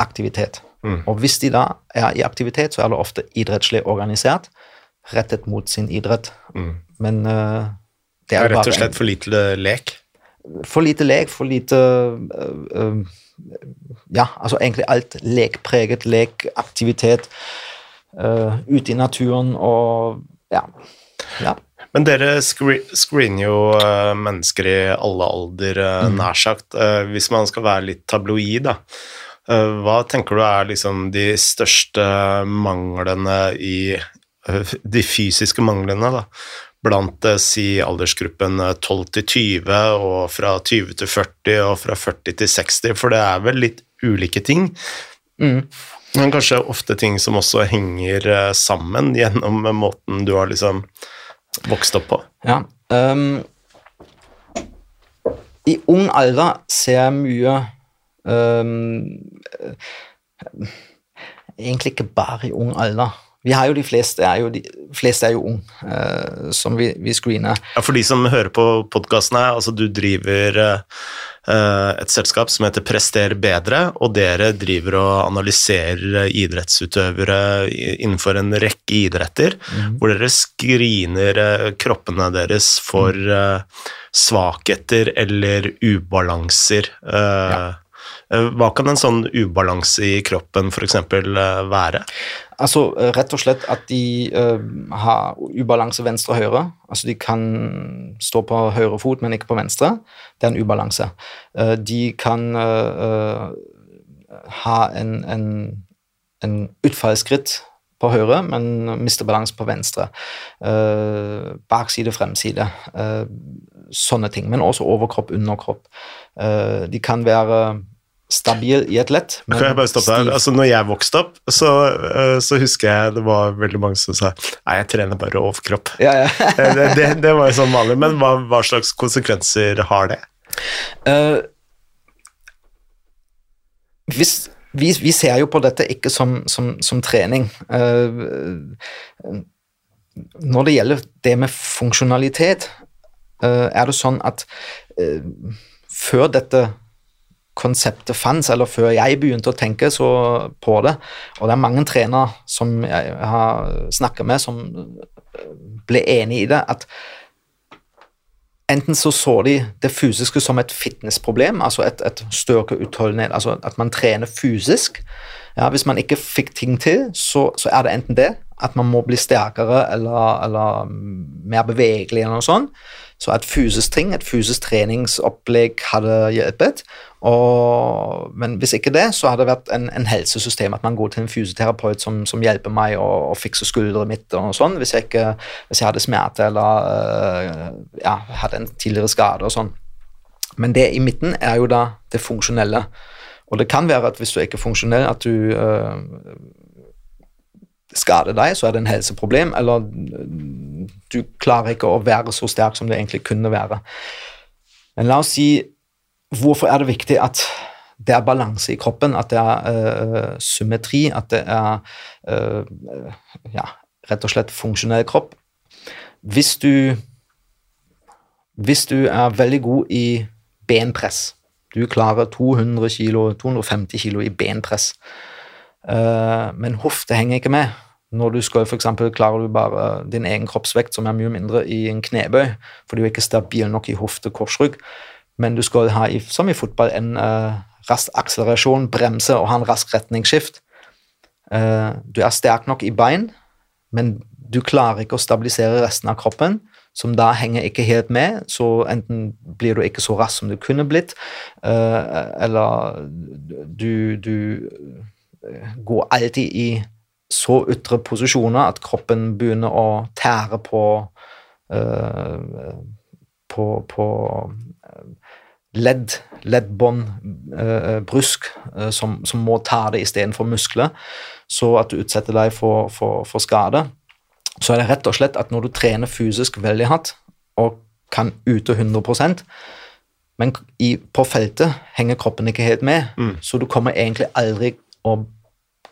aktivitet. Mm. Og hvis de da er i aktivitet, så er det ofte idrettslig organisert, rettet mot sin idrett. Mm. Men eh, Det er jo rett og slett for lite lek. for lite lek, for lite øh, øh, Ja, altså egentlig alt. Lekpreget, lek, aktivitet. øh, ute i naturen og ja. ja. Men dere scre screener jo øh, mennesker i alle alder, øh, Mm. nær sagt. Øh, hvis man skal være litt tabloid, da. hva tenker du er liksom de største manglene i De fysiske manglene, da? Blant øh, si aldersgruppen øh, 12 til 20, og fra 20 til 40, og fra 40 til 60, for det er vel litt ulike ting? Mm. Men kanskje ofte ting som også henger eh, sammen *laughs* gjennom måten du har liksom vokst opp på. Ja. Um, I ung alder ser jeg mye eh, Egentlig ikke bare i ung alder. Vi har jo de fleste er jo, de fleste er jo ung, uh, som vi, vi screener. Ja, For de som hører på podkasten her, altså du driver uh, et selskap som heter Prester bedre, og dere driver og analyserer idrettsutøvere innenfor en rekke idretter, hvor dere screener eh, kroppene deres for uh, svakheter eller ubalanser. Ja. eh, Hva kan en sånn ubalanse i kroppen f.eks. være? Altså eh, rett og slett at de uh, har ubalanse venstre og høyre. Altså de kan stå på høyre fot, men ikke på venstre. Det er en ubalanse. Uh, de kan uh, eh, ha en, en, en utfallsskritt på høyre, men miste balanse på venstre. Uh, bakside, fremside. Uh, sånne ting. Men også overkropp, underkropp. Uh, de kan være stabil i et lett. men Kan jeg bare stoppe her? Altså, når jeg vokste opp, så, eh, så husker jeg det var veldig mange som sa Nei, jeg trener bare overkropp. Ja, ja. *laughs* Eh, det, det, det var jo sånn vanlig, men hva, hva slags konsekvenser har det? Uh, hvis, vi, vi ser jo på dette ikke som, som, som trening. Uh, når det gjelder det med funksjonalitet, uh, er det sånn at før dette konseptet fantes, eller før jeg begynte å tenke så på det, og det er mange trenere som jeg har snakket med, som eh, ble enig i det, at enten så så de det fysiske som et fitnessproblem, altså et, et styrkeutholdenhet, altså at man trener fysisk. Ja, hvis man ikke fikk ting til, så, så er det enten det, at man må bli sterkere eller, eller mer bevegelig eller noe sånt. Så et fysisk ting, et fysisk treningsopplegg hadde hjulpet. Men hvis ikke det, så hadde det vært en, en helsesystem, at man går til en fysioterapeut som, som hjelper meg å, å fikse skulderen mitt og sånn, hvis jeg, ikke, hvis jeg hadde smerte eller øh, ja, hadde en tidligere skade og sånn. Men det i midten er jo da det funksjonelle. Og det kan være at hvis du ikke er funksjonell, at du øh, skader deg, så er det en helseproblem, eller øh, du klarer ikke å være så sterk som det egentlig kunne være. Men la oss si hvorfor er det viktig at det er balanse i kroppen, at det er uh, symmetri, at det er uh, ja, rett og slett funksjonell kropp. Hvis du hvis du er veldig god i benpress, du klarer 200 kilo, 250 kilo i benpress, men hofte henger ikke med. Når du skal for eksempel, klarer du bare din egen kroppsvekt, som er mye mindre, i en knebøy, for du er ikke stabil nok i hofte, korsrygg, men du skal ha, som i fotball, en eh, rask akselerasjon, bremse og ha en rask retningsskift. Eh, du er sterk nok i bein, men du klarer ikke å stabilisere resten av kroppen, som da henger ikke helt med, så enten blir du ikke så rask som du kunne blitt, eh, eller du, du går alltid i så ytre posisjoner at kroppen begynner å tære på eh, på, på eh, ledd, leddbånd, eh, brusk, som, som må ta det istedenfor muskler, så at du utsetter deg for, for, for skade. Så er det rett og slett at når du trener fysisk veldig hardt og kan ute 100% men i, på feltet henger kroppen ikke helt med, Mm. så du kommer egentlig aldri å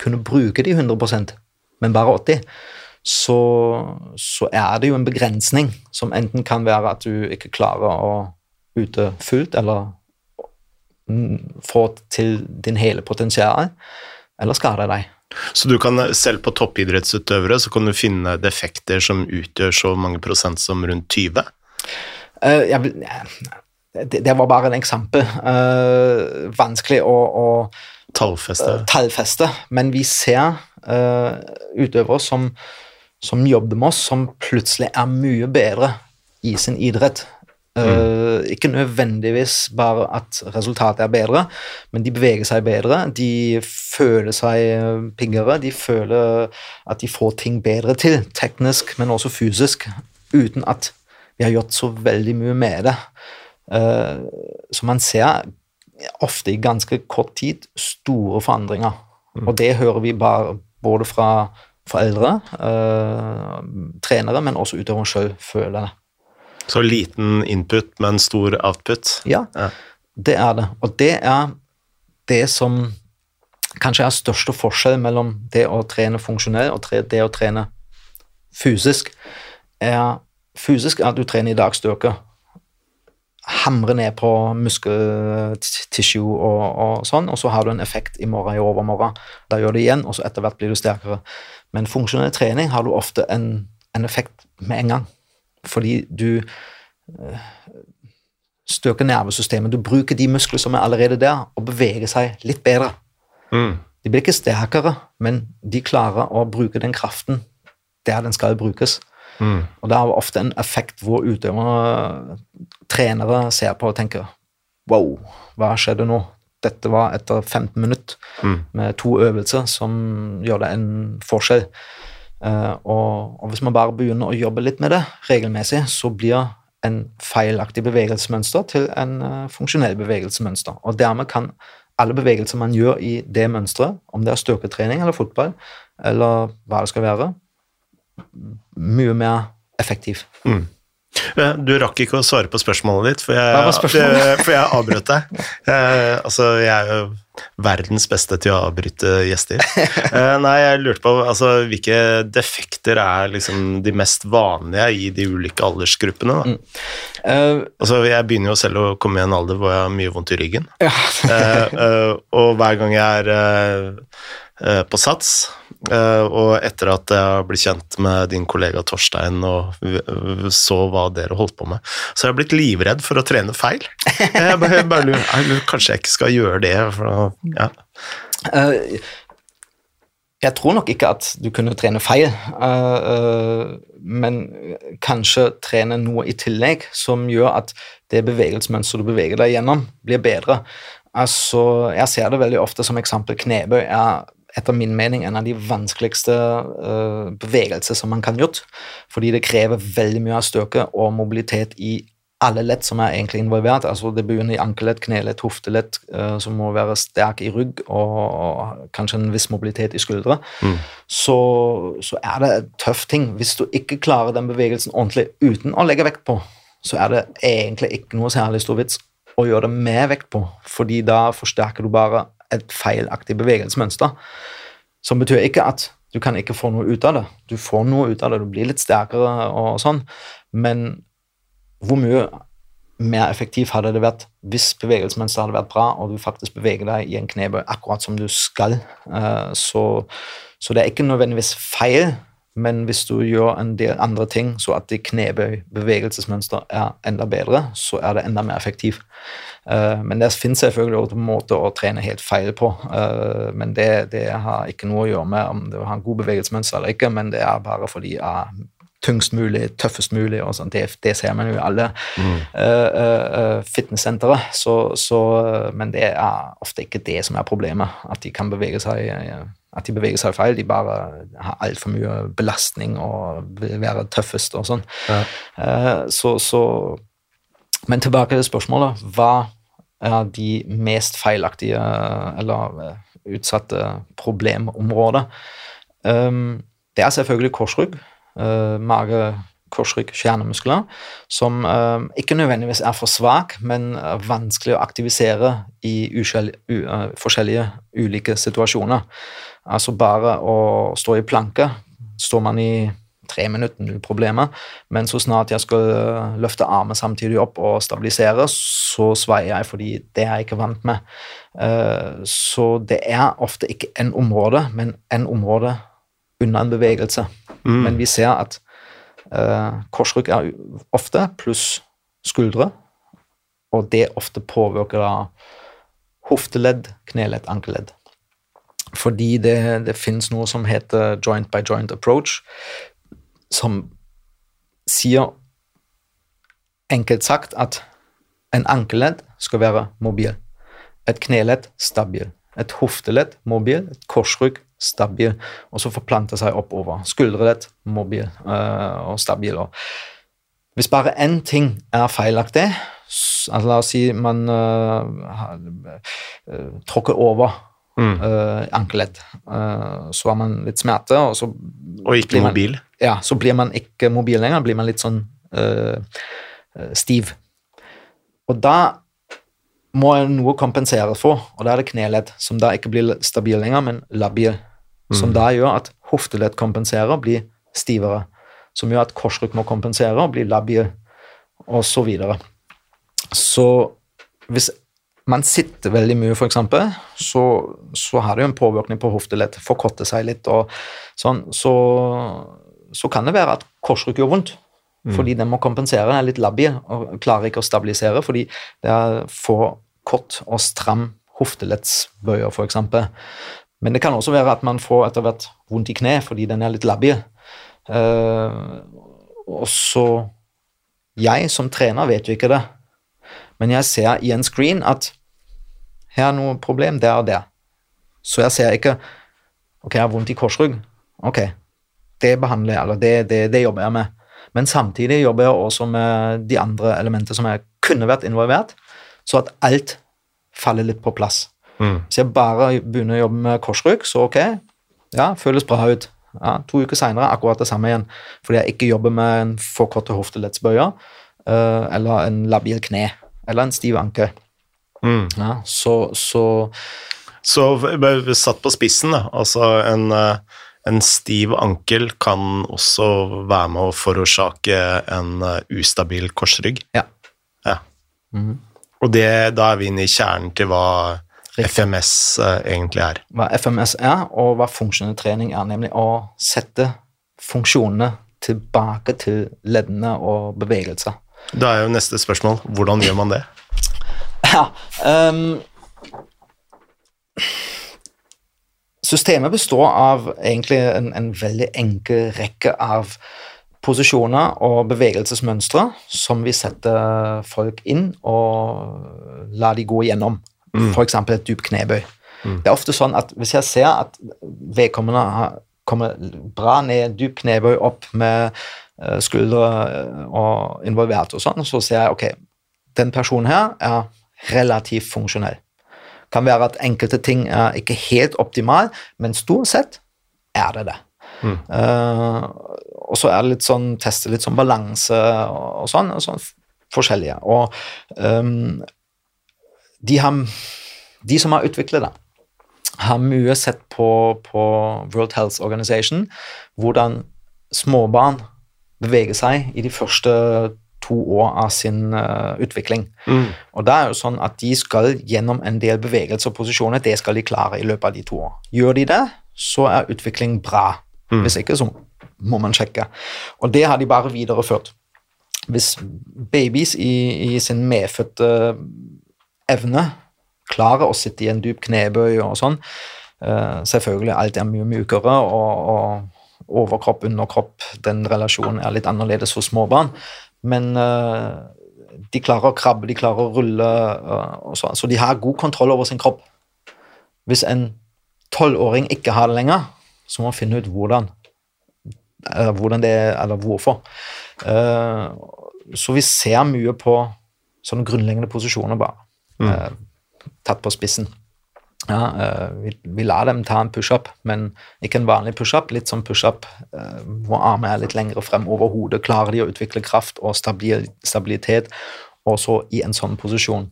kunne bruke de 100% men bare 80 så, så er det jo en begrensning som enten kan være at du ikke klarer å ute fullt, eller få til din hele potensial, eller skade deg. Så du kan, selv på toppidrettsutøvere så kan du finne defekter som utgjør så mange prosent som rundt 20? Uh, jeg vil, det, det var bare en eksempel. Uh, vanskelig å, å Tallfeste? eh, tallfeste, men vi ser uh, utøvere som, som jobber med oss, som plutselig er mye bedre i sin idrett. Eh, ikke nødvendigvis bare at resultatet er bedre, men de beveger seg bedre, de føler seg piggere, de føler at de får ting bedre til, teknisk, men også fysisk, uten at vi har gjort så veldig mye med det. Uh, som man ser ofte i ganske kort tid store forandringer Og det hører vi bare både fra foreldre, eh, trenere, men også utøveren sjøl føler det. Så liten input, men stor output. Ja, Ja. det er det. Og det er det som kanskje er største forskjell mellom det å trene funksjonell og det å trene fysisk. Er, fysisk er at du trener i dagstyrke. Hamre ned på muskeltissue og, og sånn, og så har du en effekt i morgen, i overmorgen. Da gjør det igjen, og så etter hvert blir du sterkere. Men funksjonell trening har du ofte en, en effekt med en gang. Fordi du støker nervesystemet. Du bruker de muskler som er allerede der, og beveger seg litt bedre. Mm. De blir ikke sterkere, men de klarer å bruke den kraften der den skal brukes. Mm. Og det har ofte en effekt hvor utøvere, trenere, ser på og tenker Wow, hva skjedde nå? Dette var etter 15 minutter Mm. med to øvelser som gjør det en forskjell. Uh, og, og hvis man bare begynner å jobbe litt med det regelmessig, så blir en feilaktig bevegelsesmønster til en uh, funksjonell bevegelsesmønster. Og dermed kan alle bevegelser man gjør i det mønsteret, om det er styrketrening eller fotball, eller hva det skal være, mye mer effektiv. Mm. Du rakk ikke å svare på spørsmålet ditt, for jeg, spørsmålet? *laughs* for- jeg avbrøt deg. Eh, altså, jeg er jo verdens beste til å avbryte gjester. *laughs* Eh, nei, jeg lurte på altså, hvilke defekter er liksom de mest vanlige i de ulike aldersgruppene. Da? Eh, Altså, jeg begynner jo selv å komme i en alder hvor jeg har mye vondt i ryggen. ja. *laughs* Eh, eh, og hver gang jeg er eh, på Sats, og etter at jeg har blitt kjent med din kollega Torstein og så hva dere holdt på med, så har jeg blitt livredd for å trene feil. Jeg bare, jeg bare lurer, jeg kanskje jeg ikke skal gjøre det. For, ja. Eh, jeg tror nok ikke at du kunne trene feil, eh, eh, men kanskje trene noe i tillegg som gjør at det bevegelsesmønsteret du beveger deg gjennom, blir bedre. Altså, jeg ser det veldig ofte som eksempel knebøy er etter min mening en av de vanskeligste uh, bevegelser som man kan gjøre, fordi det krever veldig mye av styrke og mobilitet i alle ledd som er egentlig involvert. altså Det begynner i ankelett, kneledd, hofteledd, uh, som må være sterk i rygg og, og kanskje en viss mobilitet i skuldre. Mm. Så, så er det en tøff ting. Hvis du ikke klarer den bevegelsen ordentlig uten å legge vekt på, så er det egentlig ikke noe særlig stor vits å gjøre det med vekt på, fordi da forsterker du bare et feilaktig bevegelsesmønster. Som betyr ikke at du kan ikke få noe ut av det. Du får noe ut av det, du blir litt sterkere og sånn, men hvor mye mer effektivt hadde det vært hvis bevegelsesmønsteret hadde vært bra, og du faktisk beveger deg i en knebøy akkurat som du skal. Eh, Så, så det er ikke nødvendigvis feil, men hvis du gjør en del andre ting så at det knebøy bevegelsesmønster er enda bedre, så er det enda mer effektivt. Eh, Men det finnes selvfølgelig også en måte å trene helt feil på, eh, men det, det har ikke noe å gjøre med om du har en god bevegelsesmønster eller ikke, men det er bare fordi ja, tyngst mulig, tøffest mulig, og sånn. Det, det ser man jo i alle fitnesssentre, så, så, men det er ofte ikke det som er problemet, at de kan bevege seg at de beveger seg feil, de bare har altfor mye belastning og vil være tøffest og sånn. Ja. Så, så Men tilbake til spørsmålet. Hva er de mest feilaktige eller eh, utsatte problemområder? Um, det er selvfølgelig korsrygg, uh, mage, korsrygg, kjernemuskler, som uh, ikke nødvendigvis er for svak, men er vanskelig å aktivisere i uskjell- u, uh, forskjellige ulike situasjoner. Altså bare å stå i planke, står man i tre minutter, null problemer, men så snart jeg skal eh, løfte armen samtidig opp og stabilisere, så sveier jeg fordi det er jeg ikke vant med. Eh, Så det er ofte ikke en område, men en område under en bevegelse. Mm. Men vi ser at korsrykk korsrygg er ofte pluss skuldre, og det ofte påvirker hofteledd, kneledd, ankelledd. Fordi det, det finnes noe som heter joint by joint approach, som sier enkelt sagt at en ankeledd skal være mobil, et kneledd stabil, et hofteledd mobil, et korsrygg stabil, og så forplante seg oppover. Skuldreledd mobil øh, og stabil. Hvis bare én ting er feilaktig, altså la oss si man øh, tråkker over Mm. Uh, ankeledd. Uh, så har man litt smerte, og så Og ikke man- mobil. ja, så blir man ikke mobil lenger, blir man litt sånn eh, eh, stiv. Og da må jeg noe kompensere for, og da er det kneledd, som da ikke blir stabil lenger, men labil. Som da gjør at hofteledd kompenserer og blir stivere. Som gjør at korsrygg må kompensere og bli labil, og så videre. Så hvis man sitter veldig mye, eksempel, så, så har det jo en påvirkning på hofteleddet. Forkorter seg litt og sånn. Så, så kan det være at korsrygg gjør vondt. Fordi den må kompensere, den er litt labbig og klarer ikke å stabilisere fordi det er for kort og stram hofteleddsbøyer, f.eks. Men det kan også være at man får etter hvert vondt i kne fordi den er litt labbig. Uh, og så Jeg som trener vet jo ikke det, men jeg ser i en screen at her er noe problem der og der. Så jeg ser ikke Ok, jeg har vondt i korsrygg. Ok, det behandler jeg, eller det, det, det jobber jeg med. Men samtidig jobber jeg også med de andre elementene som jeg kunne vært involvert, så at alt faller litt på plass. Mm. Så jeg bare begynner å jobbe med korsrygg, så ok, ja, føles bra ut. Ja, to uker seinere akkurat det samme igjen, fordi jeg ikke jobber med en forkortet hofteleddsbøyer eh, eller en labil kne eller en stiv anke. Mm. Ja, så, så Så satt på spissen, da. Altså en, eh, en stiv ankel kan også være med å forårsake en eh, ustabil korsrygg. ja. Ja. Mm. Og det, da er vi inne i kjernen til hva Riktig. FMS eh, egentlig er. hva FMS er, og hva funksjonell trening er, nemlig å sette funksjonene tilbake til leddene og bevegelser. Da er jo neste spørsmål hvordan gjør man det? Ja, Um, systemet består av egentlig en, en veldig enkel rekke av posisjoner og bevegelsesmønstre som vi setter folk inn og lar de gå gjennom. For eksempel et dypt knebøy. Det er ofte sånn at hvis jeg ser at vedkommende kommer bra ned, dyp knebøy opp med eh, skuldre eh, og involvert og sånn, så ser jeg ok, den personen her er relativt funksjonell. Kan være at enkelte ting er ikke helt optimal, men stort sett er det det. Eh, og så er det litt sånn teste litt sånn balanse og, og sånn, og sånn forskjellige. Og um, de, har, de som har utviklet det, har mye sett på, på World Health Organization hvordan småbarn beveger seg i de første to år av sin uh, utvikling. Og det er jo sånn at de skal gjennom en del bevegelser og posisjoner, det skal de klare i løpet av de to år. Gjør de det, så er utvikling bra. Hvis ikke, så må man sjekke. Og det har de bare videreført. Hvis babies i, i sin medfødte evne klarer å sitte i en dyp knebøy og sånn, uh, selvfølgelig alt er mye mykere, og, og overkropp, underkropp, den relasjonen er litt annerledes hos småbarn, men eh, de klarer å krabbe, de klarer å rulle, eh, og så, så de har god kontroll over sin kropp. Hvis en tolvåring ikke har det lenger, så må man finne ut hvordan, eller, hvordan det, eller hvorfor. Eh, så vi ser mye på sånne grunnleggende posisjoner bare, eh, tatt på spissen. Ja, eh, vi, vi lar dem ta en pushup, men ikke en vanlig pushup. Litt sånn pushup uh, hvor armen er litt lengre frem over hodet. Klarer de å utvikle kraft og stabil, stabilitet også i en sånn posisjon?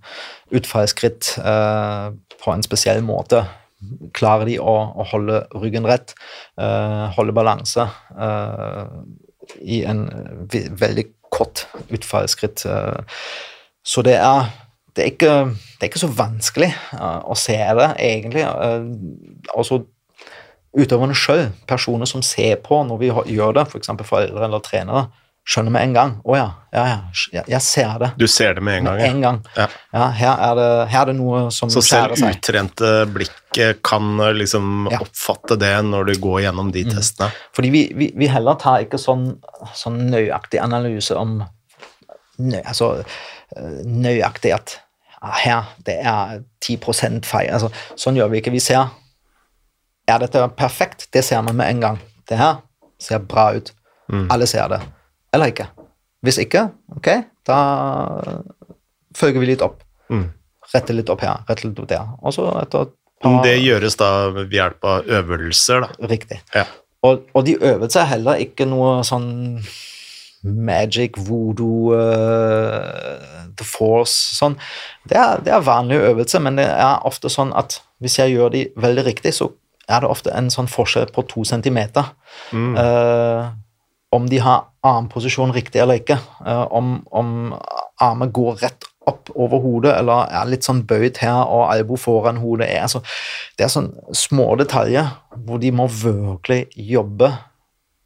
Utfallsskritt eh, på en spesiell måte. Klarer de å, å holde ryggen rett, eh, holde balanse eh, i en veldig kort utfallsskritt? eh. så det er det er, ikke, det er ikke så vanskelig uh, å se det, egentlig. Uh, altså utøverne sjøl, personer som ser på når vi har- gjør det, f.eks. For foreldre eller trenere, skjønner med en gang. 'Å ja, ja, ja, jeg, ser det Du ser det med en gang. med ja. en gang'. Ja. Ja, her, er det, her er det noe som Så selv utrente blikk eh, kan liksom oppfatte det når du går gjennom de testene. Fordi vi, vi, vi heller tar ikke sånn, sånn nøyaktig analyse om nøy, altså, nøyaktig at her, det er 10 feil. Altså, sånn gjør vi ikke. Vi ser Er dette perfekt? Det ser man med en gang. Det her ser bra ut. Alle ser det. Eller ikke. Hvis ikke, ok, da følger vi litt opp. Mm. Rette litt opp her, rette litt opp der. Og så etter par... det gjøres da ved hjelp av øvelser, da. Riktig. Ja. Og, og de øvelser er heller ikke noe sånn magic, voodoo, uh, the force, sånn. Det er, det er vanlige øvelser, men det er ofte sånn at hvis jeg gjør de veldig riktig, så er det ofte en sånn forskjell på to centimeter. Mm. Uh, om de har armposisjon riktig eller ikke. Uh, om, om armen går rett opp over hodet, eller er litt sånn bøyd her, og albu foran hodet. Er, altså, det er sånne små detaljer hvor de må virkelig jobbe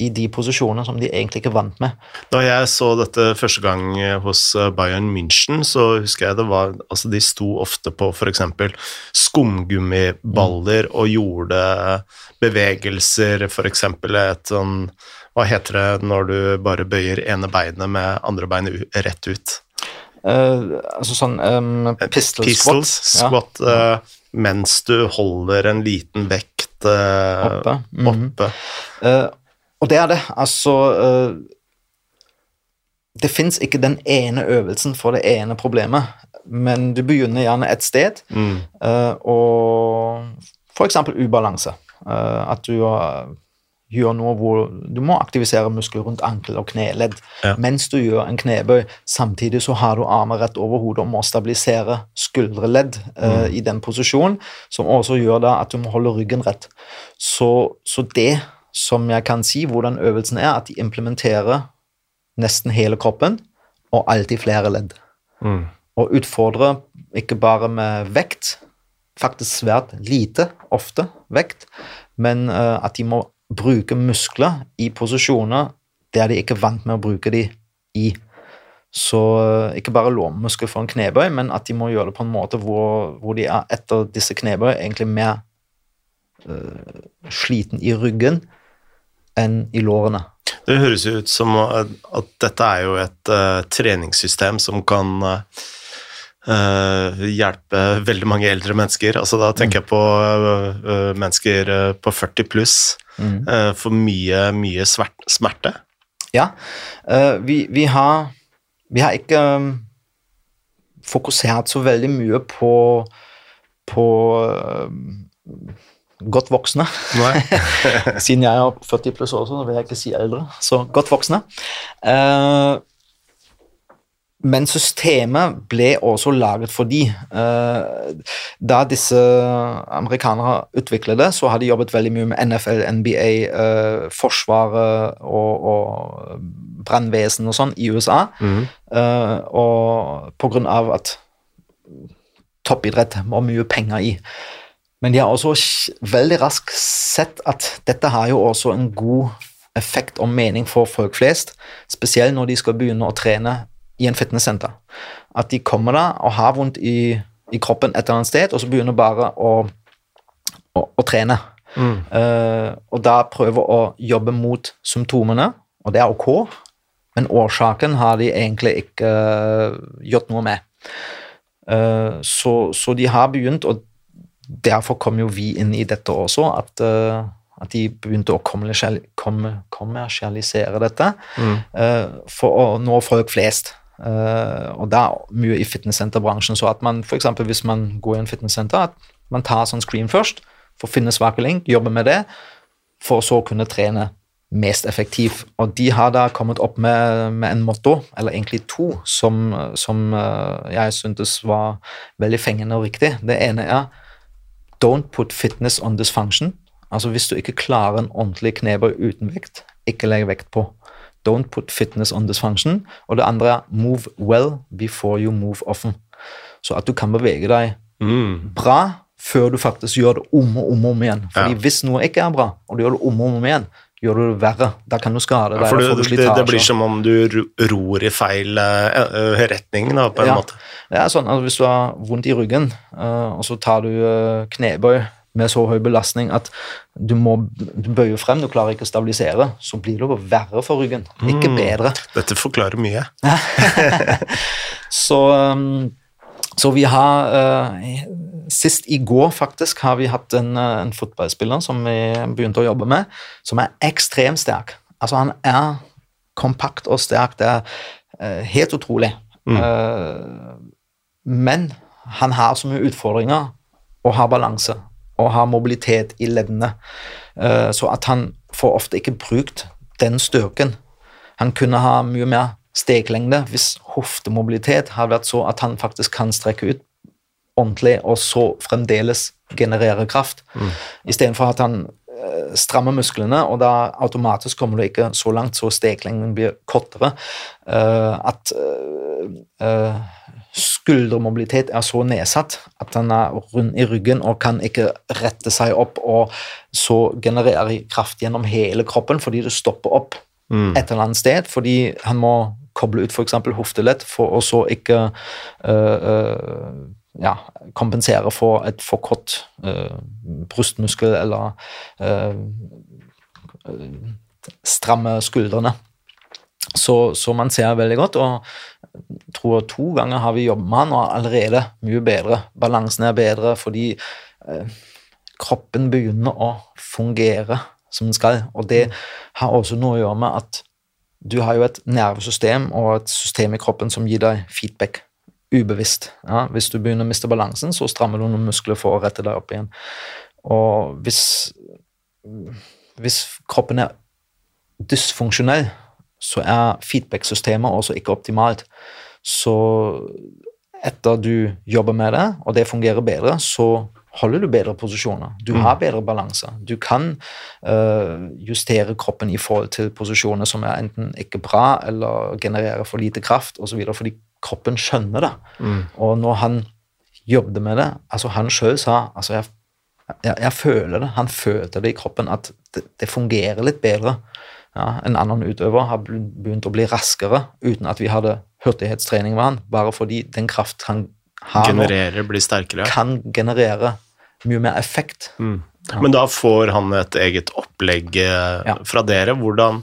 i de posisjonene som de egentlig ikke vant med. Da jeg så dette første gang hos eh, Bayern München, så husker jeg det var Altså, de sto ofte på f.eks. skumgummiballer og gjorde bevegelser, f.eks. et sånn Hva heter det når du bare bøyer ene beinet med andre beinet rett ut? Uh, altså sånn um, pistol Pistols, squat. squat, eh, mens du holder en liten vekt uh, Oppe. Mhm. oppe. Og det er det. Altså eh, Det fins ikke den ene øvelsen for det ene problemet, men du begynner gjerne et sted, Mm. eh, og f.eks. ubalanse. Eh, at du gjør noe hvor du må aktivisere muskler rundt ankel og kneledd Ja. mens du gjør en knebøy. Samtidig så har du armen rett over hodet og må stabilisere skuldreledd eh, i den posisjonen, som også gjør da at du må holde ryggen rett. Så, så det som jeg kan si hvordan øvelsen er, at de implementerer nesten hele kroppen og alltid flere ledd. Mm. Og utfordrer ikke bare med vekt, faktisk svært lite ofte vekt, men uh, at de må bruke muskler i posisjoner der de ikke er vant med å bruke de i. Så eh, ikke bare lårmuskel for en knebøy, men at de må gjøre det på en måte hvor, hvor de er etter disse knebøy egentlig mer uh, sliten i ryggen enn i lårene. Det høres jo ut som at dette er jo et uh, treningssystem som kan uh, hjelpe veldig mange eldre mennesker. Altså Da tenker jeg på eh, mennesker på 40 pluss Mm. for mye, mye svert, smerte. Ja, vi, vi har Vi har ikke um, fokusert så veldig mye på på um, godt voksne. *laughs* Siden jeg er 40 pluss også, så vil jeg ikke si eldre. Så godt voksne. Eh, men systemet ble også laget fordi eh, da disse amerikanere utviklet det, så har de jobbet veldig mye med NFL, NBA, eh, Forsvaret og, og brannvesen og sånn i USA. Mm. Eh, og på grunn av at toppidrett var mye penger i. Men de har også veldig raskt sett at dette har jo også en god effekt og mening for folk flest, spesielt når de skal begynne å trene i en fitnesssenter. At de kommer der og har vondt i, i kroppen et eller annet sted, og så begynner bare å, å, å trene. Mm. Uh, og da prøver å jobbe mot symptomene, og det er ok, men årsaken har de egentlig ikke uh, gjort noe med. Uh, så, så de har begynt, og derfor kom jo vi inn i dette også, at, eh, at de begynte å kommersialisere dette Mm. eh, for å nå folk flest. Eh, og det er mye i fitnesssenterbransjen, så at man eksempel hvis man går i en fitnesssenter, at man tar sånn screen først, for å finne svake link, jobbe med det, for så å kunne trene mest effektivt. Og de har da kommet opp med, med en motto, eller egentlig to, som, som jeg syntes var veldig fengende og riktig. Det ene er Don't put fitness on dysfunction. Altså hvis du ikke klarer en ordentlig knebøy uten vekt, ikke legg vekt på. Don't put fitness on dysfunction. Og det andre er move well before you move often. Så at du kan bevege deg Mm. bra før du faktisk gjør det om og om, og om igjen. Fordi Ja. hvis noe ikke er bra, og du gjør det om og om igjen, gjør du det verre. Da kan du skade Ja, for du det, det blir som om du ro- ror i feil eh, retning, da, på en Ja. måte. Det er sånn at Hvis du har vondt i ryggen, uh, og så tar du uh, knebøy med så høy belastning at du må du bøyer frem, du klarer ikke å stabilisere, så blir det jo verre for ryggen, ikke Mm. bedre. Dette forklarer mye. *laughs* Så, um, så vi har eh, Sist i går faktisk har vi hatt en, eh, en fotballspiller som vi begynte å jobbe med, som er ekstremt sterk. Altså Han er kompakt og sterk. Det er eh, helt utrolig. Mm. Men han har så mye utfordringer og har balanse. og har mobilitet i leddene. Så at han får ofte ikke brukt den styrken. Han kunne ha mye mer steglengde hvis hoftemobilitet har vært så at han faktisk kan strekke ut ordentlig, og så fremdeles generere kraft. Mm. Istedenfor at han uh, strammer musklene, og da automatisk kommer du ikke så langt, så steglengden blir kortere. Uh, at uh, skuldermobilitet er så nedsatt at han er rund i ryggen og kan ikke rette seg opp og så generere kraft gjennom hele kroppen fordi det stopper opp mm. et eller annet sted, fordi han må koble ut f.eks. hoftelett for å så ikke uh, uh, ja, kompensere for et for kort uh, brystmuskel eller stramme skuldrene. Så, så, man ser veldig godt, og jeg tror to ganger har vi jobbet med han, og allerede mye bedre. Balansen er bedre fordi eh, kroppen begynner å fungere som den skal, og det har også noe å gjøre med at du har jo et nervesystem og et system i kroppen som gir deg feedback ubevisst. Ja, hvis du begynner å miste balansen, så strammer du noen muskler for å rette deg opp igjen. Og hvis, hvis kroppen er dysfunksjonell, så er feedback-systemet også ikke optimalt. Så etter du jobber med det, og det fungerer bedre, så holder du bedre posisjoner. Du har mm. bedre balanse. Du kan uh, justere kroppen i forhold til posisjoner som er enten ikke bra eller genererer for lite kraft osv., fordi kroppen skjønner det. Mm. Og når han jobbet med det altså Han sjøl sa altså jeg, jeg, jeg, føler det. Han følte det i kroppen, at det, det fungerer litt bedre. Ja, en annen utøver har begynt å bli raskere uten at vi hadde hurtighetstrening med han, bare fordi den kraft han generere, blir sterkere. Kan generere mye mer effekt. Mm. Men da får han et eget opplegg eh, ja. fra dere. Hvordan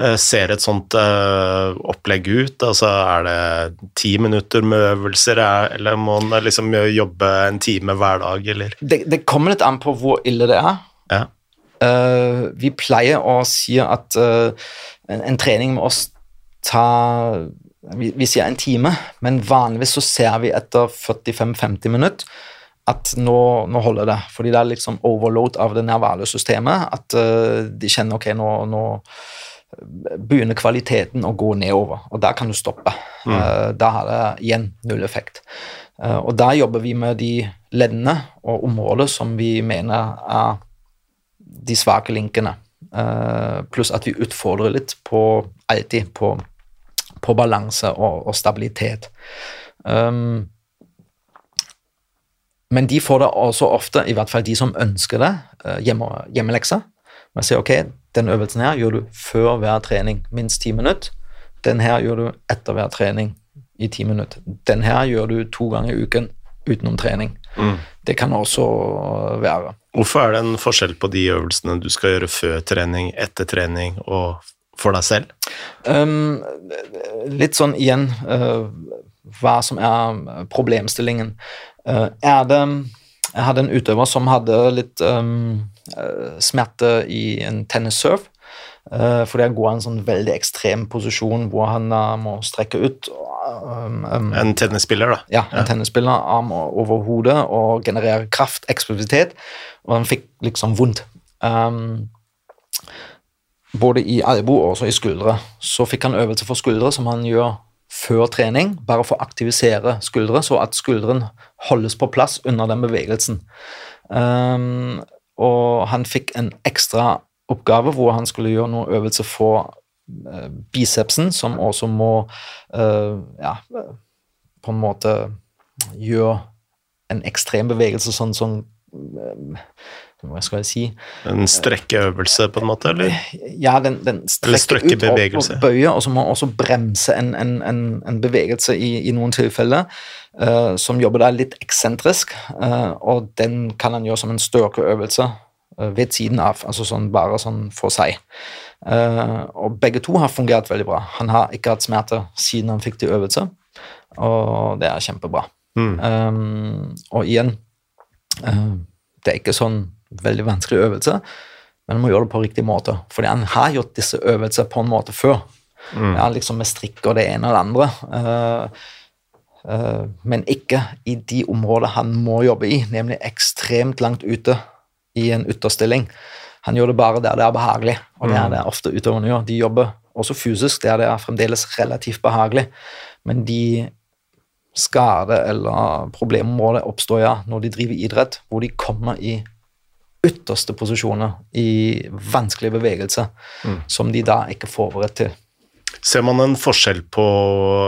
eh, ser et sånt uh, opplegg ut? Altså, er det ti minutter med øvelser, eller må han liksom jobbe en time hver dag, eller? Det, det kommer litt an på hvor ille det er. Ja. Uh, vi pleier å si at uh, en, en, trening med oss tar vi, vi, sier en time, men vanligvis så ser vi etter 45-50 minutter at nå, nå, holder det. Fordi det er liksom overload av det nervale systemet. At uh, de kjenner ok, nå, nå, begynner kvaliteten å gå nedover, og der kan du stoppe. Mm. Uh, da har det igjen null effekt. Uh, og da jobber vi med de leddene og områder som vi mener er de svake linkene. pluss at vi utfordrer litt på alltid på på balanse og, og stabilitet. Um, men de får det også ofte, i hvert fall de som ønsker det, uh, hjemme, hjemmelekser. Man sier ok, den øvelsen her gjør du før hver trening, minst ti minutter. Den her gjør du etter hver trening i ti minutter. Den her gjør du to ganger i uken utenom trening. Mm. Det kan også være. Hvorfor er det en forskjell på de øvelsene du skal gjøre før trening, etter trening og for deg selv? Um, litt sånn igjen uh, hva som er problemstillingen. Uh, er det Jeg hadde en utøver som hadde litt um, smerte i en tennisserve. Uh, fordi han går i en sånn veldig ekstrem posisjon hvor han må strekke ut. Um, um, en tennisspiller, da? Ja, en ja. tennisspiller. Arm over hodet og genererer kraft, eksplosivitet. Og han fikk liksom vondt. Um, både i albue og i skuldre. Så fikk han øvelse for skuldre, som han gjør før trening, bare for å aktivisere skuldre, så at skulderen holdes på plass under den bevegelsen. Um, og han fikk en ekstra oppgave hvor han skulle gjøre noen øvelse for uh, bicepsen, som også må uh, ja, på en måte gjøre en ekstrem bevegelse, sånn som uh, hva skal jeg si En strekkeøvelse, på en måte? eller? Ja, den, den strekker ut og, og bøyer, og så må man også bremse en, en, en, en bevegelse i, i, noen tilfeller, uh, som jobber der litt eksentrisk, uh, og den kan han gjøre som en styrkeøvelse uh, ved siden av, altså sånn bare sånn for seg. og begge to har fungert veldig bra. Han har ikke hatt smerter siden han fikk til øvelse, og det er kjempebra. Mm. Um, og igjen, det er ikke sånn veldig vanskelig øvelse, men du må gjøre det på riktig måte. Fordi han har gjort disse øvelsene på en måte før. Mm. Ja, liksom med strikk og det ene og det andre. Uh, uh, men ikke i de områdene han må jobbe i, nemlig ekstremt langt ute i en ytterstilling. Han gjør det bare der det er behagelig, og det er det ofte utøverne gjør. De jobber også fysisk der det er fremdeles relativt behagelig, men de skade- eller problemområder oppstår ja når de driver idrett, hvor de kommer i ytterste posisjoner i vanskelige bevegelser mm. som de da ikke er forberedt til. Ser man en forskjell på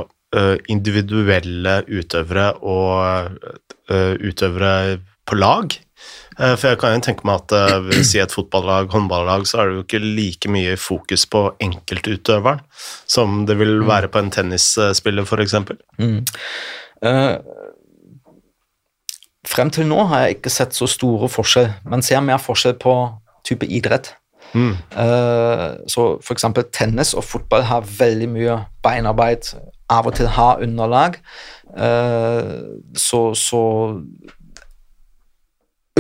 uh, individuelle utøvere og uh, utøvere på lag? Uh, for jeg kan jo tenke meg at uh, i et fotballag, håndballag, så er det jo ikke like mye fokus på enkeltutøveren som det vil mm. være på en tennisspiller, f.eks. Mm. Frem til nå har jeg ikke sett så store forskjell. Man ser mer forskjell på type idrett. Mm. Uh, så f.eks. tennis og fotball har veldig mye beinarbeid, av og til har underlag. Uh, så, så,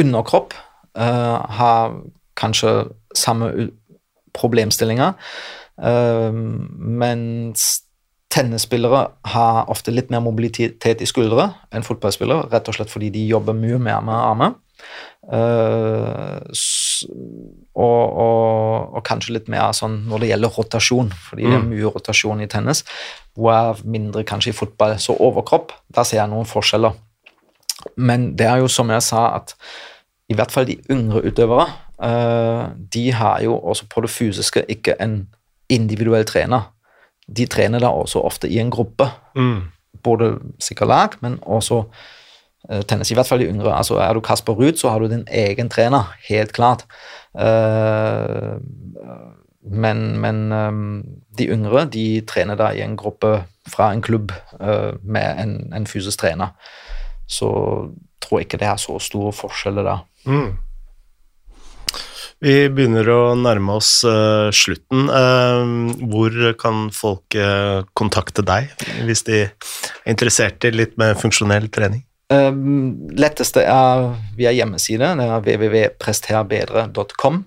underkropp uh, har kanskje samme problemstillinger, mens tennisspillere har ofte litt mer mobilitet i skuldre enn fotballspillere, rett og slett fordi de jobber mye mer med armer. Uh, og, og, og, kanskje litt mer sånn når det gjelder rotasjon, fordi mm. det er mm. mye rotasjon i tennis, hvor mindre kanskje i fotball. Så overkropp, der ser jeg noen forskjeller. Men det er jo som jeg sa, at i hvert fall de yngre utøvere, uh, de har jo også på det fysiske ikke en individuell trener. De trener da også ofte i en gruppe. Mm. Både sikkert lag, men også uh, tennis, i hvert fall de yngre. Altså, er du Kasper Ruud, så har du din egen trener, helt klart. Uh, men, men um, de yngre de trener da i en gruppe fra en klubb uh, med en, en, fysisk trener. Så tror jeg ikke det er så store forskjeller da. Mm. Vi begynner å nærme oss uh, slutten. hvor kan folk kontakte deg hvis de er interessert i litt mer funksjonell trening? Um, letteste er via hjemmeside. Det er www.presterbedre.com.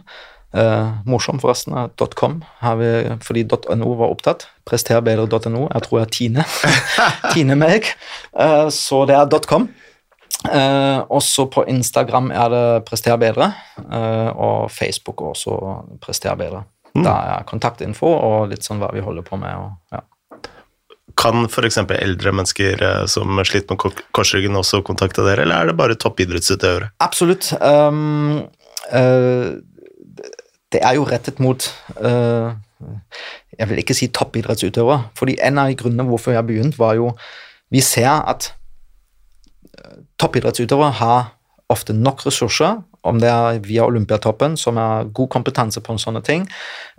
Uh, morsom, forresten. .com vi, fordi .no var opptatt. Presterbedre.no. Jeg tror jeg er Tine. *laughs* Tine meg. Uh, så det er .com. Uh, også på Instagram er det Prester bedre, og Facebook også Prester bedre. Mm. Da er kontaktinfo og litt sånn hva vi holder på med. Og, ja. Kan f.eks. eldre mennesker eh, som sliter med korsryggen også kontakte dere, eller er det bare toppidrettsutøvere? Absolutt. Um, uh, det er jo rettet mot uh, Jeg vil ikke si toppidrettsutøvere, fordi en av grunnene hvorfor jeg har begynt, var jo Vi ser at toppidrettsutøvere har ofte nok ressurser, om det er via Olympiatoppen, som har god kompetanse på sånne ting,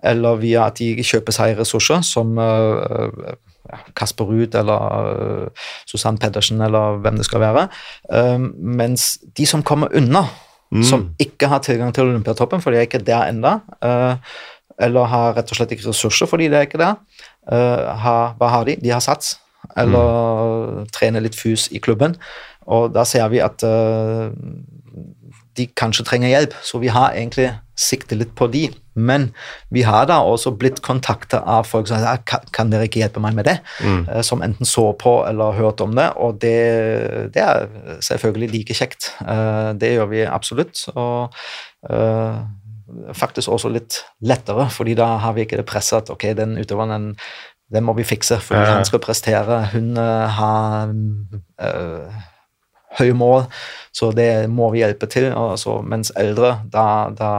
eller via at de kjøper seg ressurser, som uh, Kasper Ruud eller uh, Susann Pedersen eller hvem det skal være. Uh, mens de som kommer unna, mm. som ikke har tilgang til Olympiatoppen, fordi de er ikke der ennå, eller har rett og slett ikke ressurser fordi de er ikke der, har, hva har de? De har sats, eller mm. trener litt fus i klubben. Og da ser vi at de kanskje trenger hjelp, så vi har egentlig siktet litt på de. Men vi har da også blitt kontakta av folk som sier kan, kan dere ikke hjelpe meg med det? Mm. Eh, som enten så på eller hørt om det, og det, det er selvfølgelig like kjekt. Eh, det gjør vi absolutt. Og uh, faktisk også litt lettere, fordi da har vi ikke det presset at ok, den utøveren den, den må vi fikse fordi ja. han skal prestere. Hun har uh, høye mål, så det må vi hjelpe til. Altså, mens eldre, da, da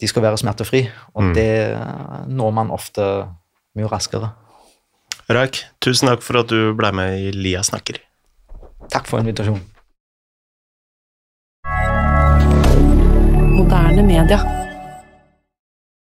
de skal være smertefri, og mm. det når man ofte mye raskere. Raik, tusen takk for at du ble med i Lia snakker. Takk for invitasjonen. Moderne media.